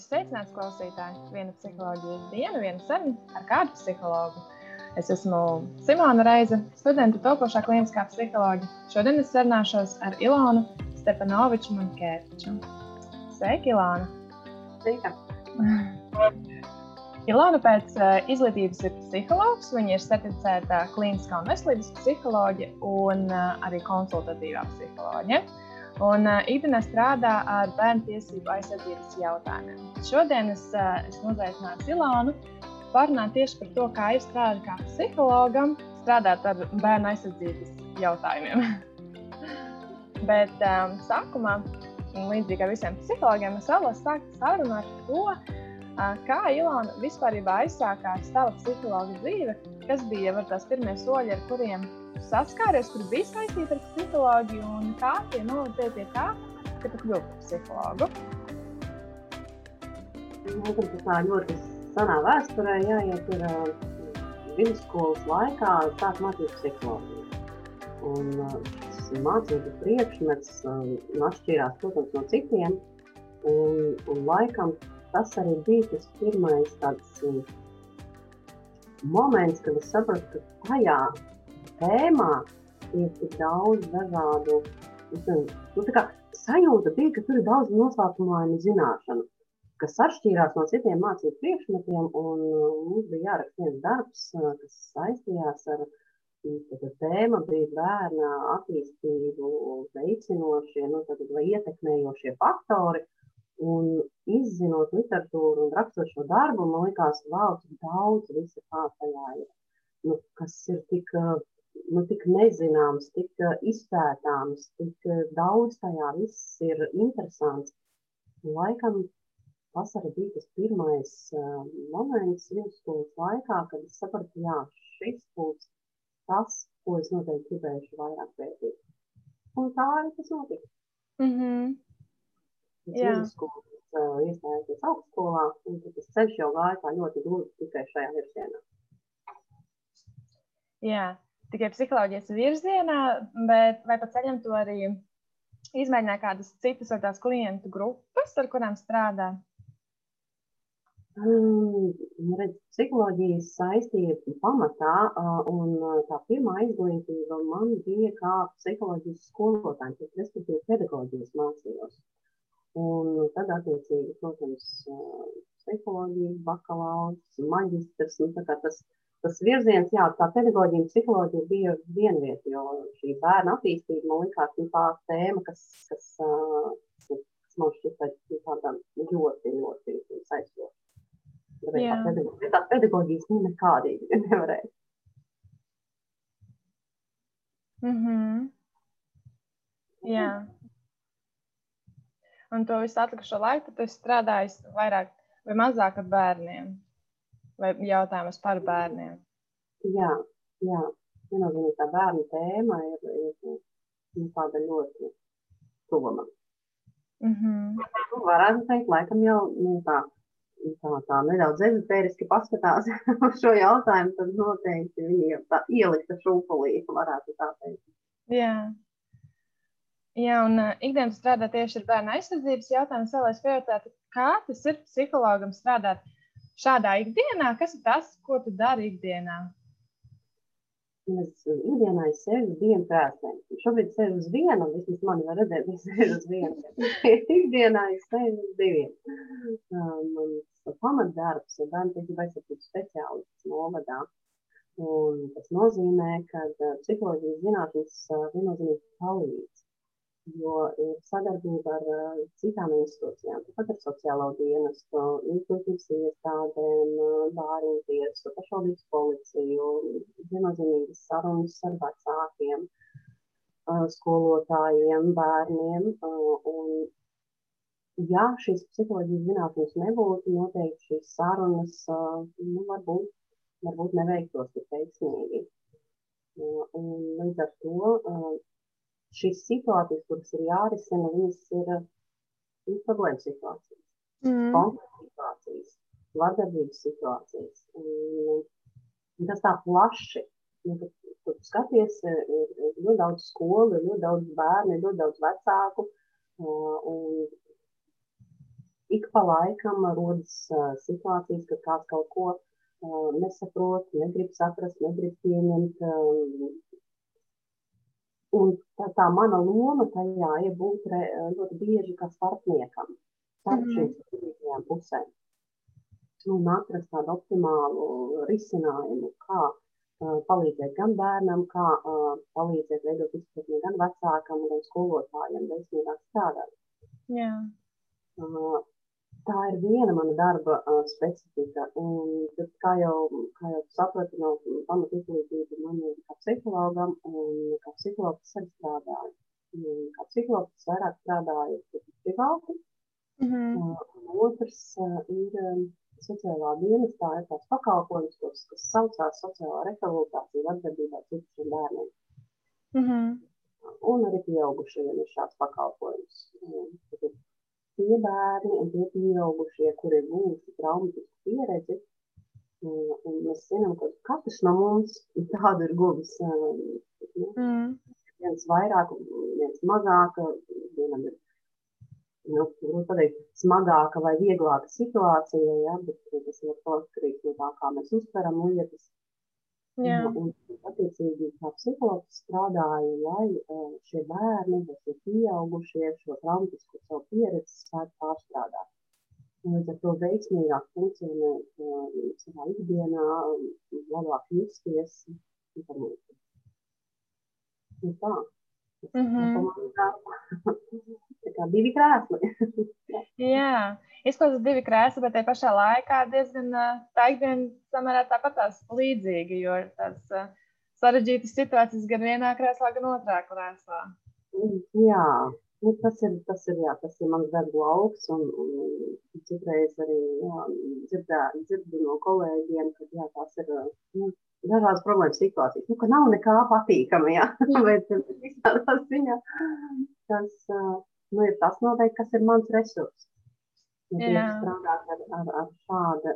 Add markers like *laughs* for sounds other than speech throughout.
Sveicināts klausītāji! Viena psiholoģijas diena, viena saruna ar kādu psihologu. Es esmu Simona Reize, studenta topošā kliniskā psiholoģija. Šodien es sarunāšos ar Ilonu Stepanoviču Mankēviču. Sveika, Ilona! Sveika! *laughs* Ilona pēc uh, izglītības ir psihologs. Viņa ir certificēta kliniskā un veselības psiholoģija un uh, arī konsultatīvā psiholoģija. Un uh, ikdienā strādā ar bērnu tiesību aizsardzības jautājumiem. Šodien es, uh, es uzaicināju Ilānu parunāt tieši par to, kā jūs strādājat kā psihologam, strādāt ar bērnu aizsardzības jautājumiem. *laughs* Bet um, sākumā, līdzīgi kā visiem psihologiem, es vēlos sākt sarunu ar to, uh, kā Ilāna vispār aizsākās tava psihologa dzīve, kas bija tās pirmie soļi, ar kuriem saskāries, kur bija saistīta ar psiholoģiju, un kā tie notiek pie tā, ka tu kļūsi par psihologu? Laikam tas tā ļoti senā vēsturē jāiet ir vidusskolas laikā sāk mācīt psiholoģiju. Un šis mācību priekšmets atšķīrās, protams, no citiem, un, un laikam tas arī bija tas pirmais tāds moments, kad es sapratu, ka tajā tēmā ir tik daudz dažādu nu, sajūta, bija, ka tur ir daudz noslēpumainu zināšanu, kas atšķīrās no citiem mācību priekšmetiem. Un, mums bija jāraksta viens darbs, kas saistījās ar tāda tēma, bija bērna attīstību veicinošie nu, vai ietekmējošie faktori. Un izzinot literatūru un rakstot šo darbu, man liekas, wow, cik daudz visa tā tajā ir. Nu, kas ir tik nu, tik nezināms, tik uh, izpētāms, tik uh, daudz tajā viss ir interesants. Laikam tas arī bija tas pirmais uh, moments vidusskolas laikā, kad es sapratu, jā, šis būs tas, ko es noteikti gribēšu vairāk pētīt. Un tā arī tas notika. Mm -hmm. Jā. Vidusskolas uh, iestājos augstskolā, un tas ceļš jau gāja tā ļoti gludi tikai šajā virzienā. Jā tikai psiholoģijas virzienā, bet vai pa ceļam to arī izmēģināja kādas citas vai tās klientu grupas, ar kurām strādā? Um, redz, psiholoģijas saistība pamatā, un tā pirmā izglītība man bija kā psiholoģijas skolotājs, respektīvi pedagoģijas mācījos. Un tad, attiecīgi, protams, psiholoģijas bakalaurs, maģistrs, nu, tā kā tas tas virziens, jā, tā pedagoģija un psiholoģija bija vienvieta, jo šī bērna attīstība man likās nu, tā tēma, kas, kas, kas man šķita tāda ļoti, ļoti saistoša. Tā pedagoģija, tā pedagoģijas nu nekādīgi *laughs* nevarēja. Mm -hmm. Jā. Un to visu atlikušo laiku tu strādāji vairāk vai mazāk ar bērniem? Vai jautājumus par bērniem? Jā, jā. Viennozīmīgi tā bērnu tēma ir, ir nu, tāda ļoti man. Mm -hmm. nu, varētu teikt, laikam jau nu, tā, tā, tā nedaudz ezotēriski paskatās *laughs* uz šo jautājumu, tad noteikti viņi tā ielikta šūpulī, varētu tā teikt. Jā. Jā, un uh, ikdienā strādā tieši ar bērnu aizsardzības jautājumu. Vēlēs pajautāt, kā tas ir psihologam strādāt šādā ikdienā? Kas ir tas, ko tu dari ikdienā? Es ikdienā es sēžu uz vienu krēsliem. Šobrīd sēžu uz vienu, un vismaz mani var redzēt, es sēžu uz vienu. *laughs* ikdienā es sēžu uz diviem. Mans pamatdarbs ir bērnu tiesību aizsardzības speciālists novadā. Un tas nozīmē, ka psiholoģijas zinātnes viennozīmīgi palīdz jo ir sadarbība ar uh, citām institūcijām, tāpat ar sociālo dienestu, izglītības iestādēm, bāriņu tiesu, pašvaldības policiju, viennozīmīgas sarunas ar vecākiem, uh, skolotājiem, bērniem. Uh, un, ja šīs psiholoģijas zinātnes nebūtu, noteikti šīs sarunas nu, varbūt, varbūt neveiktos tik veiksmīgi. Un līdz ar to šīs situācijas, kuras ir jārisina, viņas ir, ir problēma situācijas, mm. konflikta situācijas, vardarbības situācijas. Un, un tas tā plaši, nu, kad, kad skaties, ir, ir ļoti daudz skolu, ir ļoti daudz bērnu, ir ļoti daudz vecāku. Un, ik pa laikam rodas situācijas, kad kāds kaut ko nesaprot, negrib saprast, negrib pieņemt. Un tā, tā mana loma tajā ir būt re, ļoti bieži kā starpniekam starp mm -hmm. šīm pusēm. Un atrast tādu optimālu risinājumu, kā uh, palīdzēt gan bērnam, kā uh, palīdzēt veidot izpratni gan vecākam, gan skolotājiem, veiksmīgāk strādāt. Yeah. Uh, tā ir viena mana darba uh, specifika. Un, tad, kā jau, kā jau sapratu no pamatu izglītība, man ir kā psihologam un kā psihologs arī strādāju. Un, kā psihologs vairāk strādāju privāti. Mm -hmm. un otrs uh, ir sociālā dienestā, ir tās pakalpojums, kas, kas saucās sociālā rehabilitācija atbildībā citiem bērniem. Mm -hmm. Un arī pieaugušajiem ir šāds pakalpojums. Tad tie bērni un tie pieaugušie, kuri ir guvuši traumatisku pieredzi, un mēs zinām, ka katrs no mums tādu ir guvis. Mm. Viens vairāk, viens mazāk, vienam ir nu, pateikt, smagāka vai vieglāka situācija, ja, bet tas ir atkarīgs no tā, kā mēs uztveram lietas. Jā. Un, attiecīgi, kā psihologs strādāju, lai šie bērni vai šie pieaugušie šo traumatisko savu pieredzi spētu pārstrādāt. Un līdz ar to veiksmīgāk funkcionēt uh, savā ikdienā, labāk justies un līdzīgi. Nu tā. Mm -hmm. *laughs* *laughs* Tā kā divi krēsli. *laughs* Jā, izklausās divi krēsli, bet tajā pašā laikā diezgan tā ikdiena samērā tāpat tās līdzīga, jo ir tās sarežģītas situācijas gan vienā krēslā, gan otrā krēslā. Jā, nu, tas, ir, tas, ir, jā, tas ir mans darba lauks, un, un citreiz arī jā, dzirdā, dzirdu no kolēģiem, ka jā, tas ir nu, dažādas problēmas situācijas, nu, ka nav nekā patīkama, jā, *laughs* bet visādā ziņā? Tas, nu, ir tas noteikti, kas ir mans resurss. Ja strādāt ar, ar, ar šāda,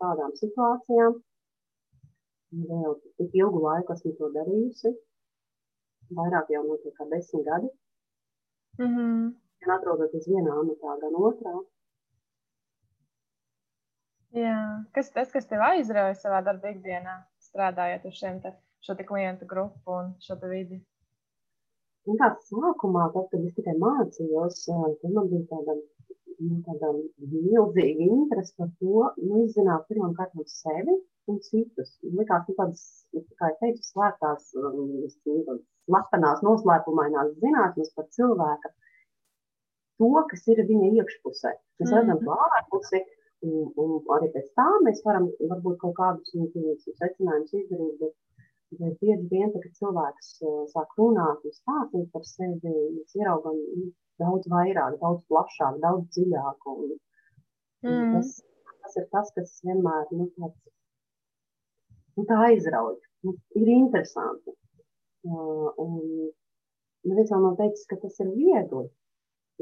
šādām situācijām, vēl tik ilgu laiku esmu to darījusi, vairāk jau notiek kā desmit gadi. Mm -hmm. Gan atrodoties vienā amatā, gan otrā. Jā. Kas tas, kas tev aizrauja savā darba ikdienā, strādājot ar šiem te, šo te klientu grupu un šo vidi? Un tā sākumā, tad, kad es tikai mācījos, tad man bija tāda, nu, tāda milzīga interese par to, nu, izzināt pirmām kārtām sevi un citus. Likās, nu, tādas, kā es teicu, slēptās, slepenās, noslēpumainās zinātnes par cilvēka, to, kas ir viņa iekšpusē. Mēs mm. redzam to ārpusi, un, un arī pēc tā mēs varam varbūt kaut kādus nu, secinājumus izdarīt, Bet bieži vien, kad cilvēks uh, sāk runāt un stāstīt par sevi, mēs ieraugam daudz vairāk, daudz plašāk, daudz dziļāk. Un, mm. tas, tas ir tas, kas vienmēr nu, tāds, nu, tā aizrauj. Nu, ir interesanti. Uh, un neviens jau nav teicis, ka tas ir viegli.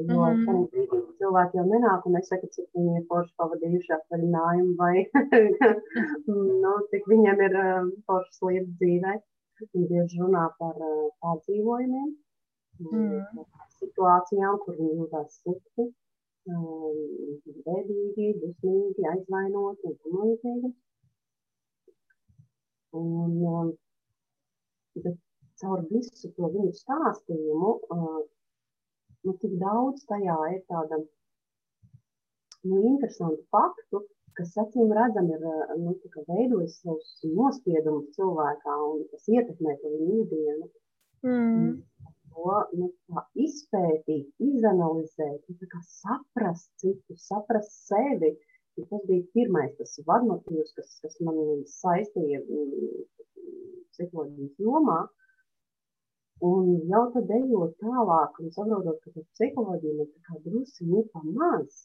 Jo mm -hmm. cilvēki jau nenāk un nesaka, cik viņi ir forši pavadījuši atvaļinājumu vai *laughs* nu, cik viņiem ir uh, foršas lietas dzīvē. Viņi bieži runā par uh, pārdzīvojumiem, mm. par situācijām, kur viņi jūtas slikti, um, bēdīgi, dusmīgi, aizvainoti un tam līdzīgi. Un, um, bet caur visu to viņu stāstījumu uh, nu, tik daudz tajā ir tāda nu, interesanta faktu, kas acīm redzam ir nu, veidojis savus nospiedumus cilvēkā un tas ietekmē to viņu ikdienu. Mm. To nu, izpētīt, izanalizēt, nu, saprast citu, saprast sevi. Ja tas bija pirmais tas vadmotīvs, kas, kas man saistīja mm, psiholoģijas jomā. Uh, Un jau tad ejot tālāk un saprotot, ka tas psiholoģija ir tā kā drusiņi pa maz.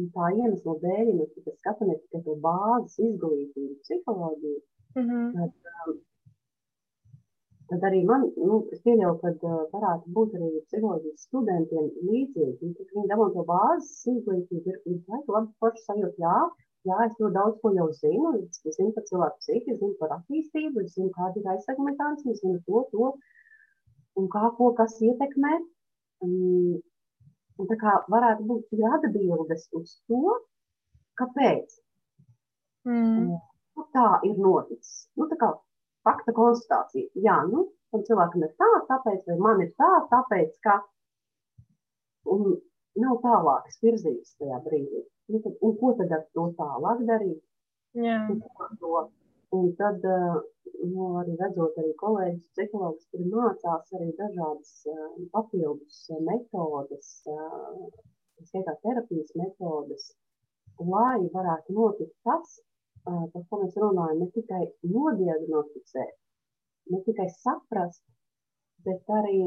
Un tā iemesla dēļ, ja mēs tikai skatāmies tikai to bāzes izglītību, psiholoģiju, mm -hmm. tad, um, tad arī man, nu, es pieļauju, ka uh, varētu būt arī psiholoģijas studentiem līdzīgi. Viņi dabū to bāzes izglītību, ir, ir labi, labi forši sajūt, jā, jā, es ļoti daudz ko jau zinu, es zinu par cilvēku psihi, es zinu par attīstību, es zinu, kāda ir aizsegmentācija, es zinu to, to, un kā ko kas ietekmē. Um, Un tā kā varētu būt atbildes uz to, kāpēc. Mm. Nu, tā ir noticis. Nu, tā kā fakta konstatācija. Jā, nu, tam cilvēkam ir tā, tāpēc, vai man ir tā, tāpēc, ka. Un nav tālākas virzības tajā brīdī. Nu, tad, un ko tad ar to tālāk darīt? Jā. Un, ko ar to? Un tad, eh, nu, arī redzot arī kolēģis, psihologus, kuri mācās arī dažādas uh, papildus metodes, uh, skaitā terapijas metodes, lai varētu notikt tas, par ko mēs runājam, ne tikai nodiagnosticēt, ne tikai saprast, bet arī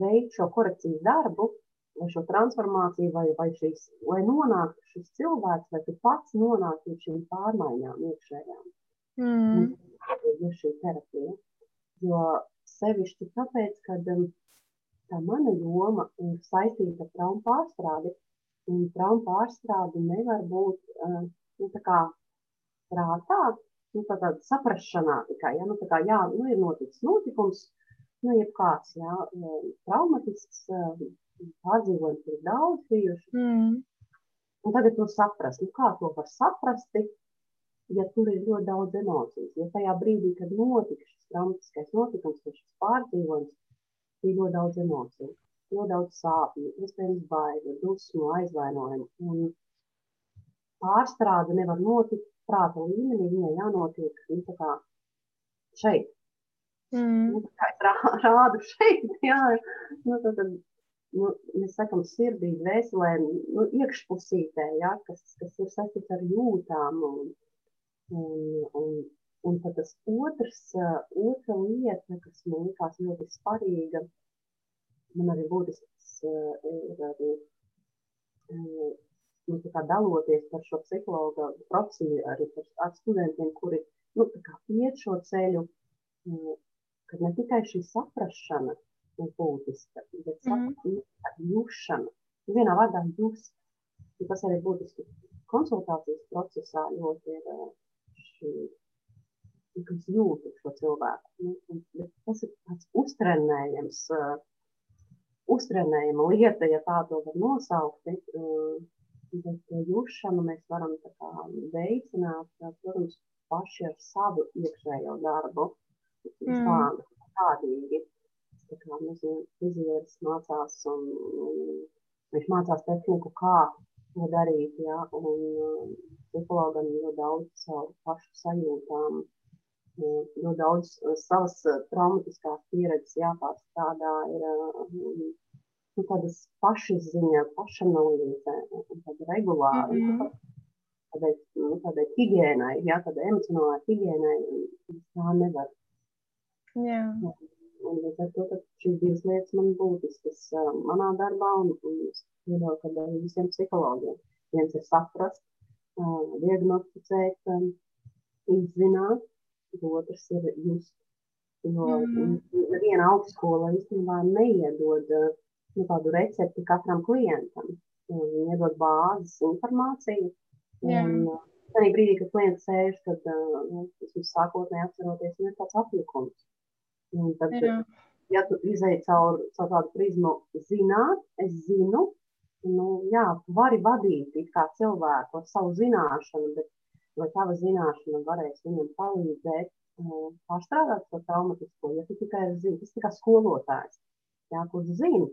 veikt šo korekcijas darbu, vai šo transformāciju, vai, vai šīs, lai nonāktu šis cilvēks, vai tu pats nonāktu līdz šīm pārmaiņām iekšējām. Mm. Ir šī terapija. Jo sevišķi tāpēc, ka um, tā mana joma ir saistīta ar traumu pārstrādi, un traumu pārstrādi nevar būt uh, nu, tā kā prātā, nu, tā tāda saprašanā tikai. Ja? Nu, tā kā, jā, nu, ir noticis notikums, nu, jebkāds, jā, traumatisks pārdzīvojums ir daudz bijuši. Mm. Un tagad to saprast, nu, kā to var saprast, ja tur ir ļoti daudz emociju. Ja tajā brīdī, kad notika šis traumatiskais notikums, šis pārdzīvojums, bija ļoti daudz emociju, ļoti daudz sāpju, iespējams, bailes, dusmu, aizvainojumu. Un pārstrāde nevar notikt prāta līmenī, viņai jānotiek nu, šeit. Mm. Nu, kā es rā, rādu šeit, *laughs* jā, nu, tad, tad, nu, mēs sakam, sirdī, dvēselē, nu, iekšpusītē, jā, kas, kas ir saistīts ar jūtām. Un, un, un, un tad tas otrs, otra lieta, kas man likās ļoti svarīga, man arī būtisks ir arī nu, daloties par šo psihologa profesiju, arī par, ar studentiem, kuri nu, iet šo ceļu, ka ne tikai šī saprašana ir būtiska, bet mm. jūšana. Vienā vārdā. Un tas arī būtiski konsultācijas procesā ļoti ir kas jūtu šo cilvēku. Nu, bet tas ir tāds uztrenējams, uh, uztrenējama lieta, ja tā to var nosaukt. Uh, bet jūšanu mēs varam veicināt, protams, paši ar savu iekšējo darbu mm. tādu, tādīgi. Tā kā nezinu, fizieris mācās un, un viņš mācās tehniku, kā to darīt, ja, un psihologam ļoti daudz savu pašu sajūtām, ļoti daudz savas traumatiskās pieredzes jāpārstrādā, ir nu, tādas pašizziņa, pašanalīze, tāda regulāra, mm -hmm. tādai, nu, tādai higiēnai, jā, tādai emocionālai higiēnai, tā nevar Jā. Un līdz ar to šīs divas lietas man būtiskas manā darbā, un, un es domāju, ka visiem psihologiem. Viens ir saprast, diagnosticēt, izzināt, otrs ir just. Jo mm. viena augstskola īstenībā neiedod nu, tādu recepti katram klientam. Viņi iedod bāzes informāciju. Jā. Un, arī brīdī, kad klients sēž, tad nu, tas sākotnēji atceroties, nu, ir tāds apjukums. Un tad, Jā. ja tu izēji caur, caur tādu prizmu, zināt, es zinu, nu, jā, vari vadīt cilvēku ar savu zināšanu, bet vai tava zināšana varēs viņam palīdzēt uh, pārstrādāt šo traumatisko, ja tu tikai zini, tas kā skolotājs, jā, kurš zina.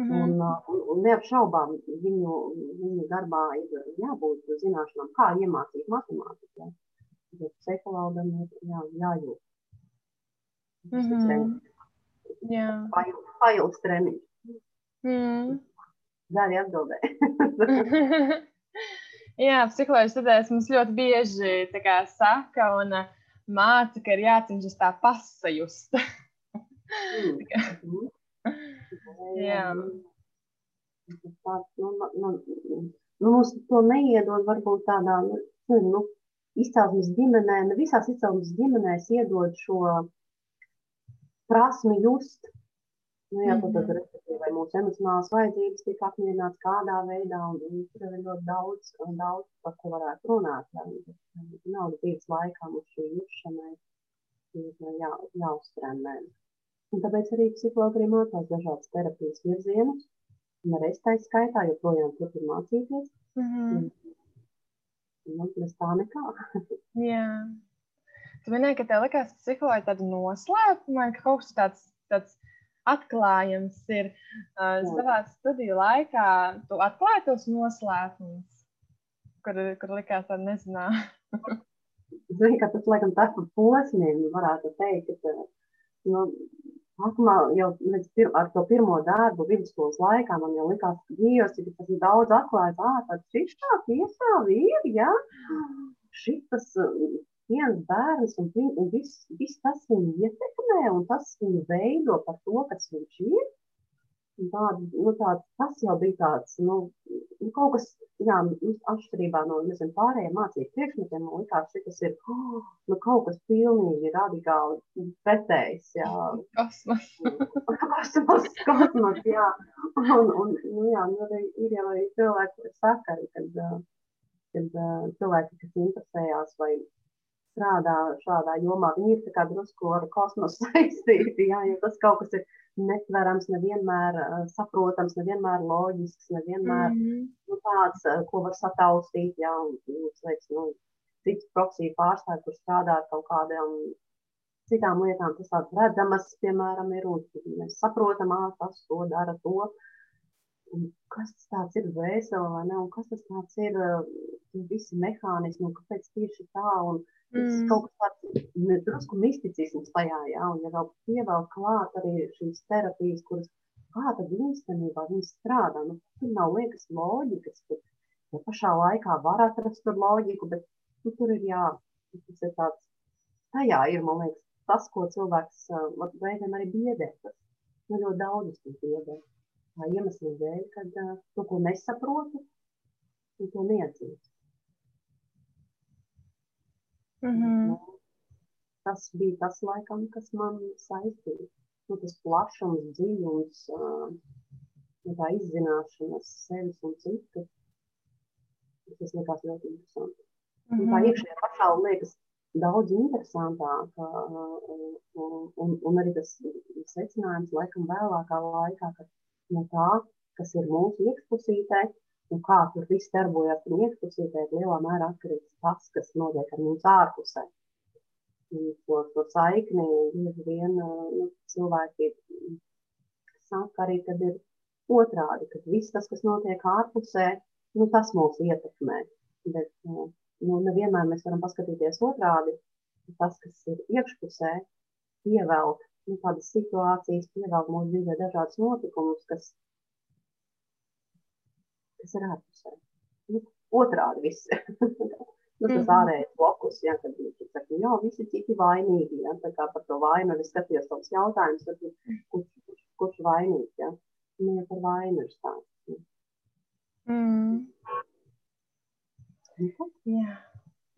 Mm -hmm. un, uh, un, un neapšaubām viņu, viņu darbā ir jābūt zināšanām, kā iemācīt matemātiku. Ja? Bet psihologam ir jā, jājūt. Mm -hmm. Jā. Fails treniņš. Mm. Daļai atbildē. *laughs* Jā, psiholoģijas studijas mums ļoti bieži kā, saka un uh, māca, ka ir jācenšas tā pasajust. mm. *laughs* Jā. Tāds, nu, nu, nu, mums to neiedod varbūt tādā, nu, nu, izcelsmes ģimenē, ne visās izcelsmes ģimenēs iedod šo prasmi just. Nu, jā, tad, tad, respektīvi, vai mūsu emocionālās vajadzības tika apmierināts kādā veidā, un, un tur ir ļoti daudz, daudz, par ko varētu runāt. Nav dzīves laikā mums šī jūšanai ir jā, jāuztrenē. Un tāpēc arī psihologi arī mācās dažādas terapijas virzienus, Un arī tā skaitā joprojām turpinu mācīties. Mm -hmm. Nu, bez tā nekā. *laughs* Jā. Tu minēji, ka tev likās, ir tāda noslēpuma, ka kaut kas tāds, tāds atklājums ir. Uh, savā studiju laikā tu atklāji tos noslēpumus, kur, kur likās tāda nezināma. Zini, ka tas laikam tas par posmiem varētu teikt, ka nu, Sākumā jau pir, ar to pirmo darbu vidusskolas laikā man jau likās, ka Dievs, cik tas ir daudz atklājis, ā, tad šis tā tiesā ir, jā, šitas viens bērns un, un viss, viss tas viņu ietekmē un tas viņu veido par to, kas viņš ir. Tāda, nu, tāda, tas jau bija tāds, nu, nu kaut kas, jā, nu, atšķirībā no nezinu, pārējiem mācību priekšmetiem, man likās, ka tas ir oh, nu, kaut kas pilnīgi radikāli pretējs. Jā, kosmos. kosmos, kosmos, jā. Un, un nu, jā, nu, arī, ir jau arī cilvēki, kas saka, kad, kad cilvēki, kas interesējās vai strādā šādā jomā, viņi ir kā drusku ar kosmosu *laughs* saistīti, jā, jo tas kaut kas ir netverams, nevienmēr saprotams, nevienmēr loģisks, nevienmēr mm -hmm. nu, tāds, ko var sataustīt. Jā, un, nu, teiks, nu, cits profesiju pārstāvji, kur strādā ar kaut kādām citām lietām, tas tāds redzamas, piemēram, ir, un mēs saprotam, ā, tas to dara to. Un kas tas tāds ir vēseli vai ne, un kas tas tāds ir, visi mehānismi, un kāpēc tieši tā, un, mm. kaut kas tāds drusku misticisms tajā, jā, un ja vēl pievēl klāt arī šīs terapijas, kuras kā tad īstenībā viņas strādā, nu, tur nav liekas loģikas, tur ja pašā laikā var atrast tur loģiku, bet nu, tur ir jā, tas ir tāds, tajā ir, man liekas, tas, ko cilvēks reizēm arī biedē, tas nu, ļoti daudz tur biedē. Tā iemesla dēļ, kad uh, to, ko nesaprotu, to neatzīst. Mm -hmm. Tas bija tas, laikam, kas man saistīja. Nu, tas plašums, dziļums, tā izzināšanas sevis un citu. Tas likās ļoti interesanti. Mm -hmm. Un tā mhm. iekšējā pasaule liekas daudz interesantāk. Uh, un, un, un arī tas secinājums laikam vēlākā laikā, ka no tā, kas ir mūsu iekšpusītē, un kā tur viss darbojas un iekšpusītē, lielā mērā atkarīgs tas, kas notiek ar mums ārpusē. To, to saikni bieži vien nu, cilvēki saka arī, kad ir otrādi, ka viss tas, kas notiek ārpusē, nu, tas mūs ietekmē. Bet nu, nevienmēr mēs varam paskatīties otrādi. Tas, kas ir iekšpusē, pievelk nu, tādas situācijas, pievelk mūsu dzīvē dažādas notikumus, kas kas ir ārpusē. Nu, otrādi viss. *laughs* nu, tas mm -hmm. ārējais fokus, ja, kad viņš saka, jā, visi citi vainīgi, ja, tā kā par to vainu arī skatījos tāds jautājums, tad, kurš, kurš, kurš vainīgs, ja. Nu, ja par vainu ir stāsts. Mm. Jā.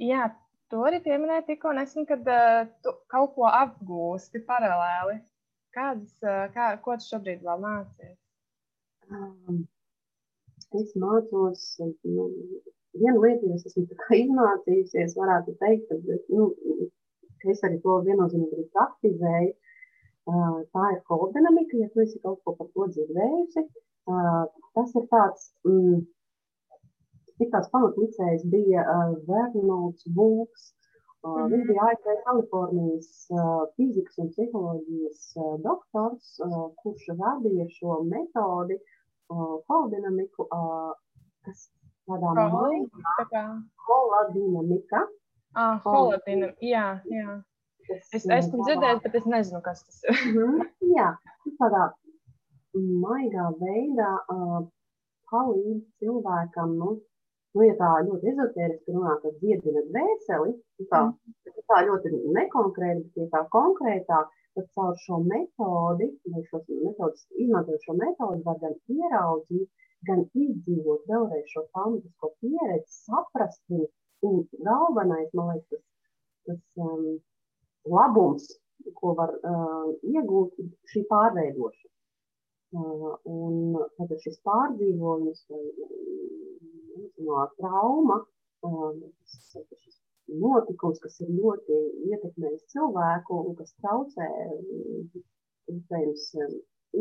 Jā, to arī pieminēja tikko nesen, kad uh, tu kaut ko apgūsti paralēli. Kādas, uh, kā, ko tu šobrīd vēl mācies? Um, es mācos, nu, viena lieta, es esmu izmācījusies, varētu teikt, ka, nu, ka es arī to viennozīmīgi praktizēju. Tā ir holodinamika, ja tu esi kaut ko par to dzirdējusi. Tas ir tāds, mm, tāds pamatlicējs bija Vernolds Bulks. Mm -hmm. Viņš bija ASV Kalifornijas fizikas un psiholoģijas doktors, kurš radīja šo metodi, uh, holodinamiku, kas tādā mazā holodinamika. Ah, holodinamika, jā, jā. Es esmu dzirdējis, bet es nezinu, kas tas ir. Mhm, jā, tas tādā maigā veidā uh, palīdz cilvēkam, nu, nu, ja tā ļoti ezotēriski runā, tad dziedina dvēseli, tā, mm. tā ļoti nekonkrēti, bet ja tā konkrētāk, tad caur šo metodi, vai šos metodus, izmantojot šo metodi, var gan ieraudzīt, gan izdzīvot vēlreiz šo traumatisko pieredzi, saprast viņu. Un galvenais, man liekas, tas, tas um, labums, ko var uh, iegūt, šī pārveidošana. Un tad šis pārdzīvojums vai no trauma, uh, šis notikums, kas ir ļoti ietekmējis cilvēku un kas traucē iespējams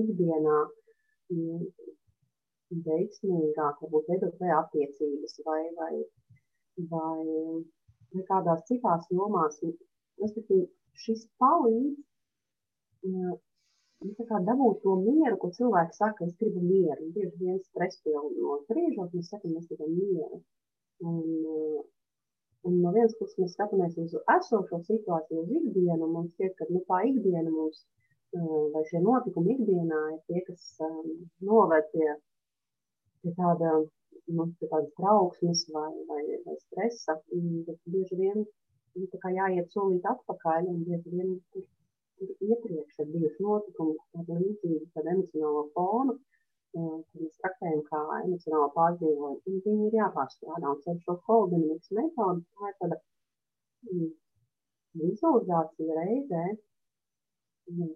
ikdienā. veiksmīgāk, varbūt veidot vai attiecības vai, vai, vai, vai kādās citās jomās. Respektīvi, šis palīdz nu, dabūt to mieru, ko cilvēki saka, es gribu mieru. Bieži vien stresspilnos brīžos mēs sakam, mēs gribam mieru. Un, un no vienas puses mēs skatāmies uz esošo situāciju, uz ikdienu, mums šķiet, ka nu, tā ikdiena mums, vai šie notikumi ikdienā ir tie, kas um, noved pie pie tāda, nu, pie tādas trauksmes vai, vai, vai stresa, bet bieži vien nu, jāiet solīt atpakaļ, un bieži vien tur, tur iepriekš ir bijuši notikumi, tāda līdzīga tāda emocionāla fona, kur mēs traktējam kā emocionālu pārdzīvojumu, un viņi ir jāpārstrādā, un ar šo holdinamikas metodu, tā ir tāda mm, vizualizācija reizē,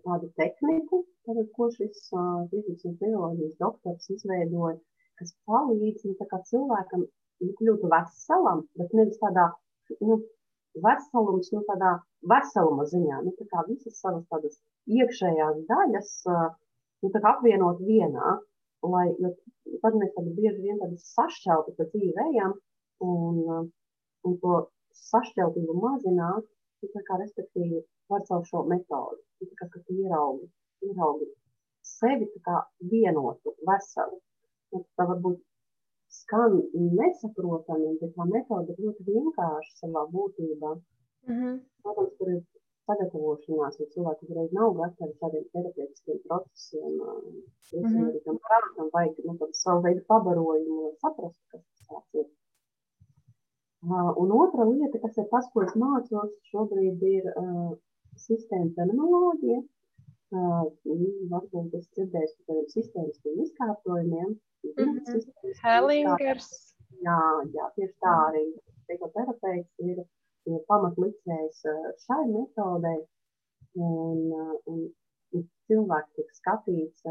tādu tehniku, tādu, ko šis uh, fizikas un bioloģijas doktors izveidoja, kas palīdz nu, cilvēkam nu, kļūt veselam, bet nevis tādā nu, veselums, nu, tādā veseluma ziņā. Nu, tā kā visas savas tādas iekšējās daļas nu, apvienot vienā, lai tad mēs tādu bieži vien tādu sašķeltu pa dzīvi ejam un, un to sašķeltību mazināt, nu, tā kā respektīvi var caur šo metodi, nu, tā kā, ka tu ieraugi, ieraugi sevi tā kā vienotu, veselu. Tā varbūt skan nesaprotami, bet tā metode ir ļoti vienkārša savā būtībā. Mm -hmm. Protams, tur ir sagatavošanās, jo cilvēki uzreiz nav gatavi šādiem terapeitiskiem procesiem. Tas mm -hmm. arī tam prātam vajag nu, tādu savu veidu pabarojumu, lai saprastu, kas tas ir. Uh, un otra lieta, kas ir tas, ko es mācos šobrīd, ir uh, sistēma fenomenoloģija. Uh, varbūt es dzirdēju par tādiem sistēmiskiem izkārtojumiem, Mm -hmm. Hellingers. Jā, jā, tieši tā arī psihoterapeits ir, ir pamatlicējs šai metodei. Un, un, un cilvēks tiek skatīts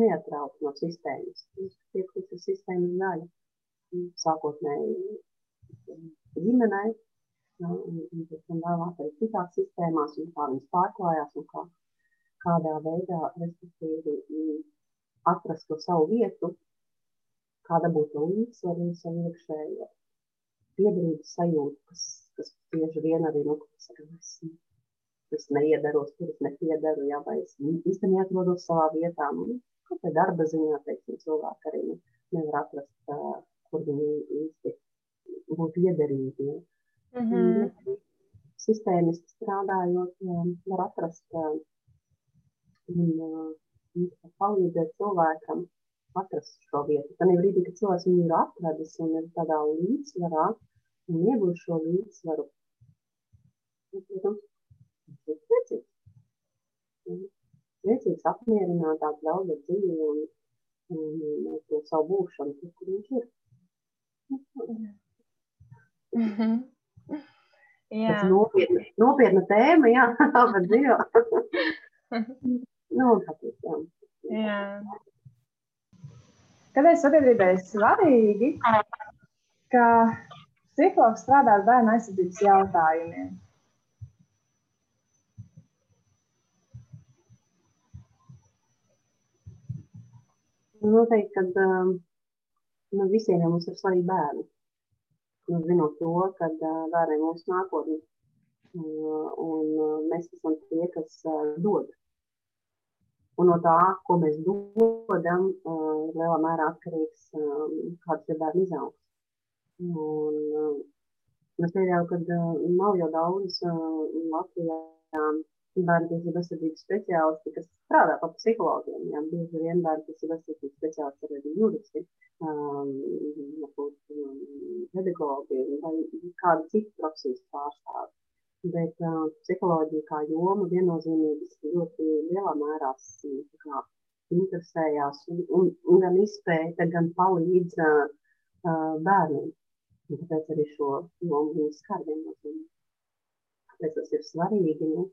neatraukt no sistēmas. Viņš tiek visas sistēmas daļa. Sākotnēji ģimenei, un, un tam vēlāk arī citās sistēmās, un kā viņas pārklājās, un kā, kādā veidā, respektīvi, atrast to savu vietu kāda būtu līdzsvaru un savu iekšējo piederības sajūtu, kas, kas bieži vien arī, nu, saka, es, es neiedaros, tur es nepiedaru, jā, vai es īsti neatrodos savā vietā. Nu, kaut kā darba ziņā, teiksim, cilvēki arī nu, nevar atrast, uh, kur viņi īsti būtu iederīgi. Ja. Mm -hmm. Sistēmiski strādājot, um, var atrast uh, un uh, palīdzēt cilvēkam atrast šo vietu. Tad brīdī, kad cilvēks viņu ir atradis un ir tādā līdzsvarā un iegūst šo līdzsvaru, protams, viņš ir priecīgs. Priecīgs, apmierinātāk, daudz ar dzīvi un, un to savu būšanu, tur, kur viņš ir. Mm -hmm. Jā. Tas nopietna, nopietna tēma, jā, tā var dzīvot. Nu, tāpēc, jā. Jā. Kādēļ sabiedrībai ir svarīgi, ka psihologs strādā ar bērnu aizsardzības jautājumiem? Noteikti, ka um, nu, visiem mums ir svarīgi bērni. Nu, zinot to, ka uh, bērni ir mūsu nākotne. Uh, un uh, mēs esam tie, kas uh, dod Un no tā, ko mēs dodam, uh, lielā mērā atkarīgs, um, kāds ir bērnu izaugs. Un, uh, es pieļauju, ka nav jau daudz Latvijā bērnu tiesību aizsardzības speciālisti, kas strādā par psihologiem. Jā, bieži vien bērnu tiesību aizsardzības speciālisti ir arī juristi, um, varbūt um, pedagogi vai kāda cita profesijas pārstāvi. Bet uh, psiholoģija kā joma viennozīmīgi ļoti lielā mērā kā, interesējās un, un, un gan izpēta, gan palīdz uh, bērniem. Un tāpēc arī šo jomu viņi skar viennozīmīgi. Tāpēc tas ir svarīgi, nu,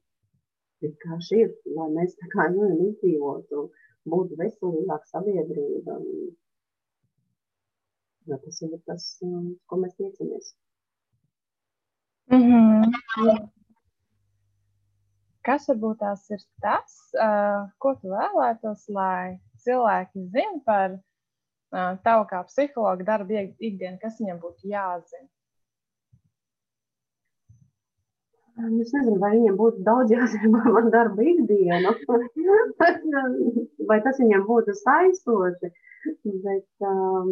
vienkārši ir, lai mēs tā kā nu, izdzīvotu būtu veselīgāka sabiedrība. Un, ja tas ir tas, ko mēs tiecamies. Mm -hmm. Kas varbūt tās ir tas, uh, ko tu vēlētos, lai cilvēki zinātu par Tev kā psihologa darba ikdiena, kas viņam būtu jāzina? Es nezinu, vai viņam būtu daudz jāzina par manu darbu ikdienu, *laughs* vai tas viņam būtu saistoši. Bet, um,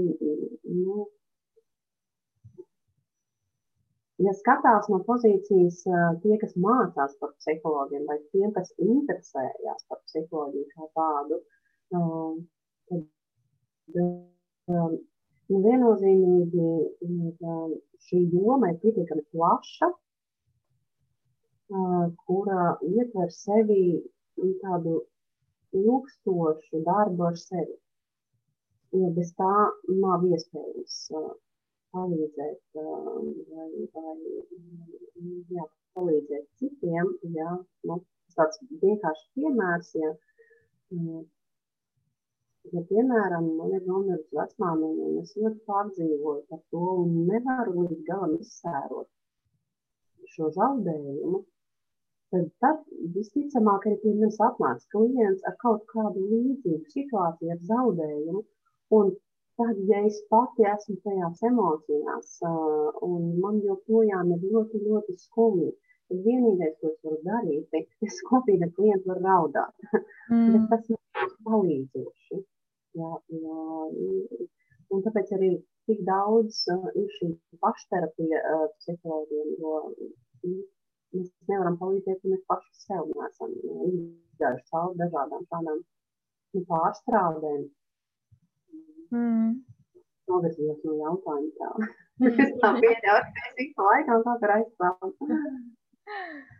nu, ja skatās no pozīcijas tie, kas mācās par psihologiem, vai tiem, kas interesējās par psiholoģiju kā tādu, tad nu, viennozīmīgi šī joma ir pietiekami plaša kura ietver sevi tādu ilgstošu darbu ar sevi. Jo bez tā nav iespējams palīdzēt vai, vai jā, palīdzēt citiem. Jā, nu, tāds vienkārši piemērs, ja, ja piemēram, man ir nomirusi vecmāmiņa un es ļoti pārdzīvoju par to un nevaru līdz galam izsērot šo zaudējumu, tad, tad visticamāk arī pie mums atnāks klients ar kaut kādu līdzīgu situāciju, ar zaudējumu. Un tad, ja es pati esmu tajās emocijās, un man joprojām ir ļoti, ļoti skumji, tad vienīgais, ko es varu darīt, ir, es kopīgi ar klientu varu raudāt. *laughs* Mm. Bet tas nav palīdzoši. Jā, jā. Un tāpēc arī tik daudz ir šī pašterapija psihologiem, jo mēs nevaram palīdzēt, ja mēs paši sev neesam izgājuši cauri dažādām tādām nu, pārstrādēm. Mm. Novirzījos no jautājuma tā. Es tā pieļauju, ka es pa laikam tā kā aizstāvu. *laughs*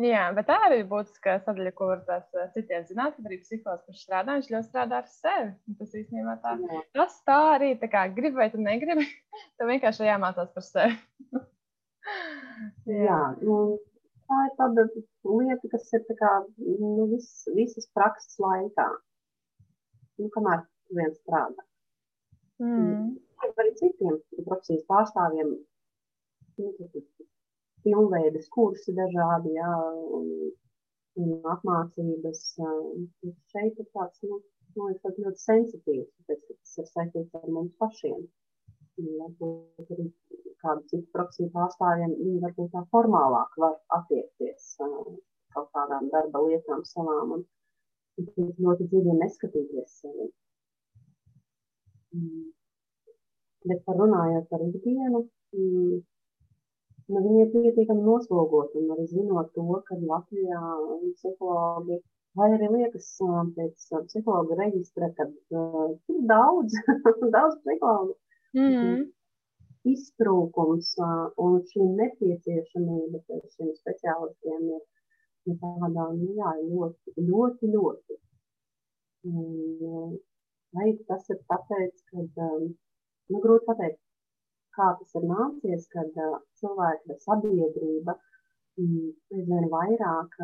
Jā, bet tā arī ir būtiska sadaļa, ko var tās eh, citiem zināt, kad arī psihologs, kurš strādā, viņš ļoti strādā ar sevi. Tas īstenībā tā. Jā. Tas tā arī, tā kā gribi vai tu negribi, *laughs* tev vienkārši jāmācās par sevi. *laughs* Jā, nu, tā ir tāda lieta, kas ir kā, nu, vis, visas prakses laikā. Nu, kamēr viens strādā. Mm. Arī citiem profesijas pārstāvjiem nu, pilnveidas kursi dažādi, jā, un, un apmācības. Šeit ir tāds, nu, man liekas, ļoti sensitīvs, tāpēc, ka tas ir saistīts ar mums pašiem. Varbūt arī kādu citu profesiju pārstāvjiem, viņi varbūt tā formālāk var attiekties kaut kādām darba lietām savām un ļoti dziļi neskatīties sevi. Mm. Bet par runājot par ikdienu, mm, nu, viņi ir pietiekami noslogot un arī zinot to, ka Latvijā psihologi vai arī liekas pēc psihologa reģistra, ka uh, ir daudz, *laughs* daudz psihologu. Mm -hmm iztrūkums un šī nepieciešamība pēc šiem speciālistiem ir nu, tādā, nu jā, ļoti, ļoti, ļoti. Un, vai tas ir tāpēc, ka, nu, grūti pateikt, kā tas ir nācies, kad cilvēki, sabiedrība aizvien vairāk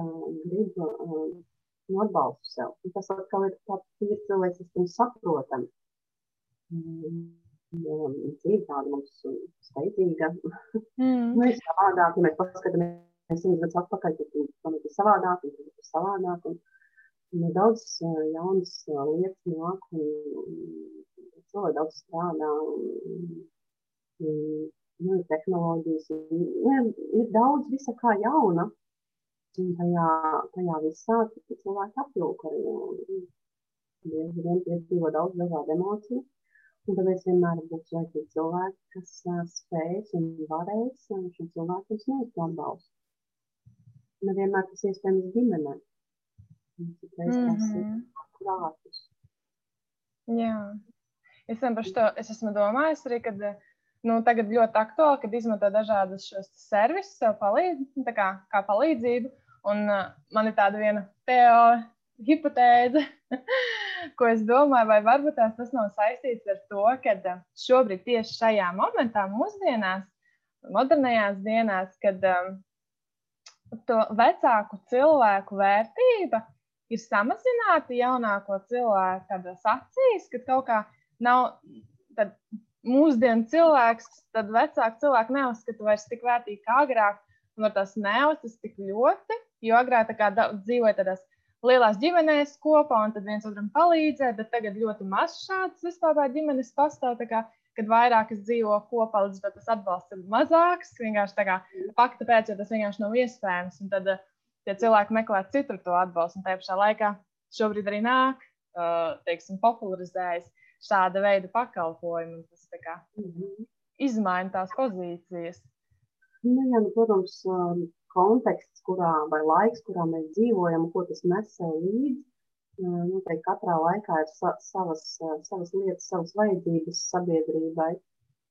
grib nu, atbalstu sev. Un tas atkal ir tāds ir cilvēciski un saprotami dzīve tāda mums steidzīga. Mm. nu, ir savādāk, ja mēs paskatāmies simts gadus atpakaļ, tad ir savādāk, un tad ir savādāk. Un daudz jaunas lietas nāk, un cilvēki daudz strādā, un, nu, ir tehnoloģijas, un, nu, ir daudz visa kā jauna. Un tajā, tajā visā cilvēki apjūka arī. Bieži vien piedzīvo daudz dažādu emociju. Un tāpēc vienmēr būs vajadzīgi cilvēki, kas uh, spēs un varēs šim cilvēkam sniegt atbalstu. Nevienmēr tas iespējams ģimenē. Citreiz mm -hmm. tas ir mhm. prātus. Jā. Es, to, es esmu domājis arī, ka nu, tagad ļoti aktuāli, kad izmanto dažādas šos servisus, palīdz, kā, kā palīdzību. Un uh, man ir tāda viena teorija, hipotēze, *laughs* ko es domāju, vai varbūt tas nav saistīts ar to, ka eh, šobrīd tieši šajā momentā, mūsdienās, modernajās dienās, kad um, to vecāku cilvēku vērtība ir samazināta jaunāko cilvēku acīs, ka kaut kā nav. Tad, Mūsdienu cilvēks, tad vecāku cilvēku neuzskata vairs tik vērtīgi kā agrāk, un ar tās neuztas tik ļoti, jo agrāk kā dzīvoja tādās lielās ģimenēs kopā un tad viens otram palīdzēt, bet tagad ļoti maz šādas vispār ģimenes pastāv. Kā, kad vairākas dzīvo kopā, līdz ar to tas atbalsts ir mazāks. Vienkārši tā kā fakta pēc, jo tas vienkārši nav iespējams. Un tad uh, tie cilvēki meklē citur to atbalstu. Un tajā pašā laikā šobrīd arī nāk, uh, teiksim, popularizējas šāda veida pakalpojumi. Tas kā, mm -hmm. izmaina tās pozīcijas. Nu, jā, nu, protams, um, konteksts, kurā, vai laiks, kurā mēs dzīvojam, ko tas nes līdzi. Noteikti katrā laikā ir sa savas, savas lietas, savas vajadzības sabiedrībai.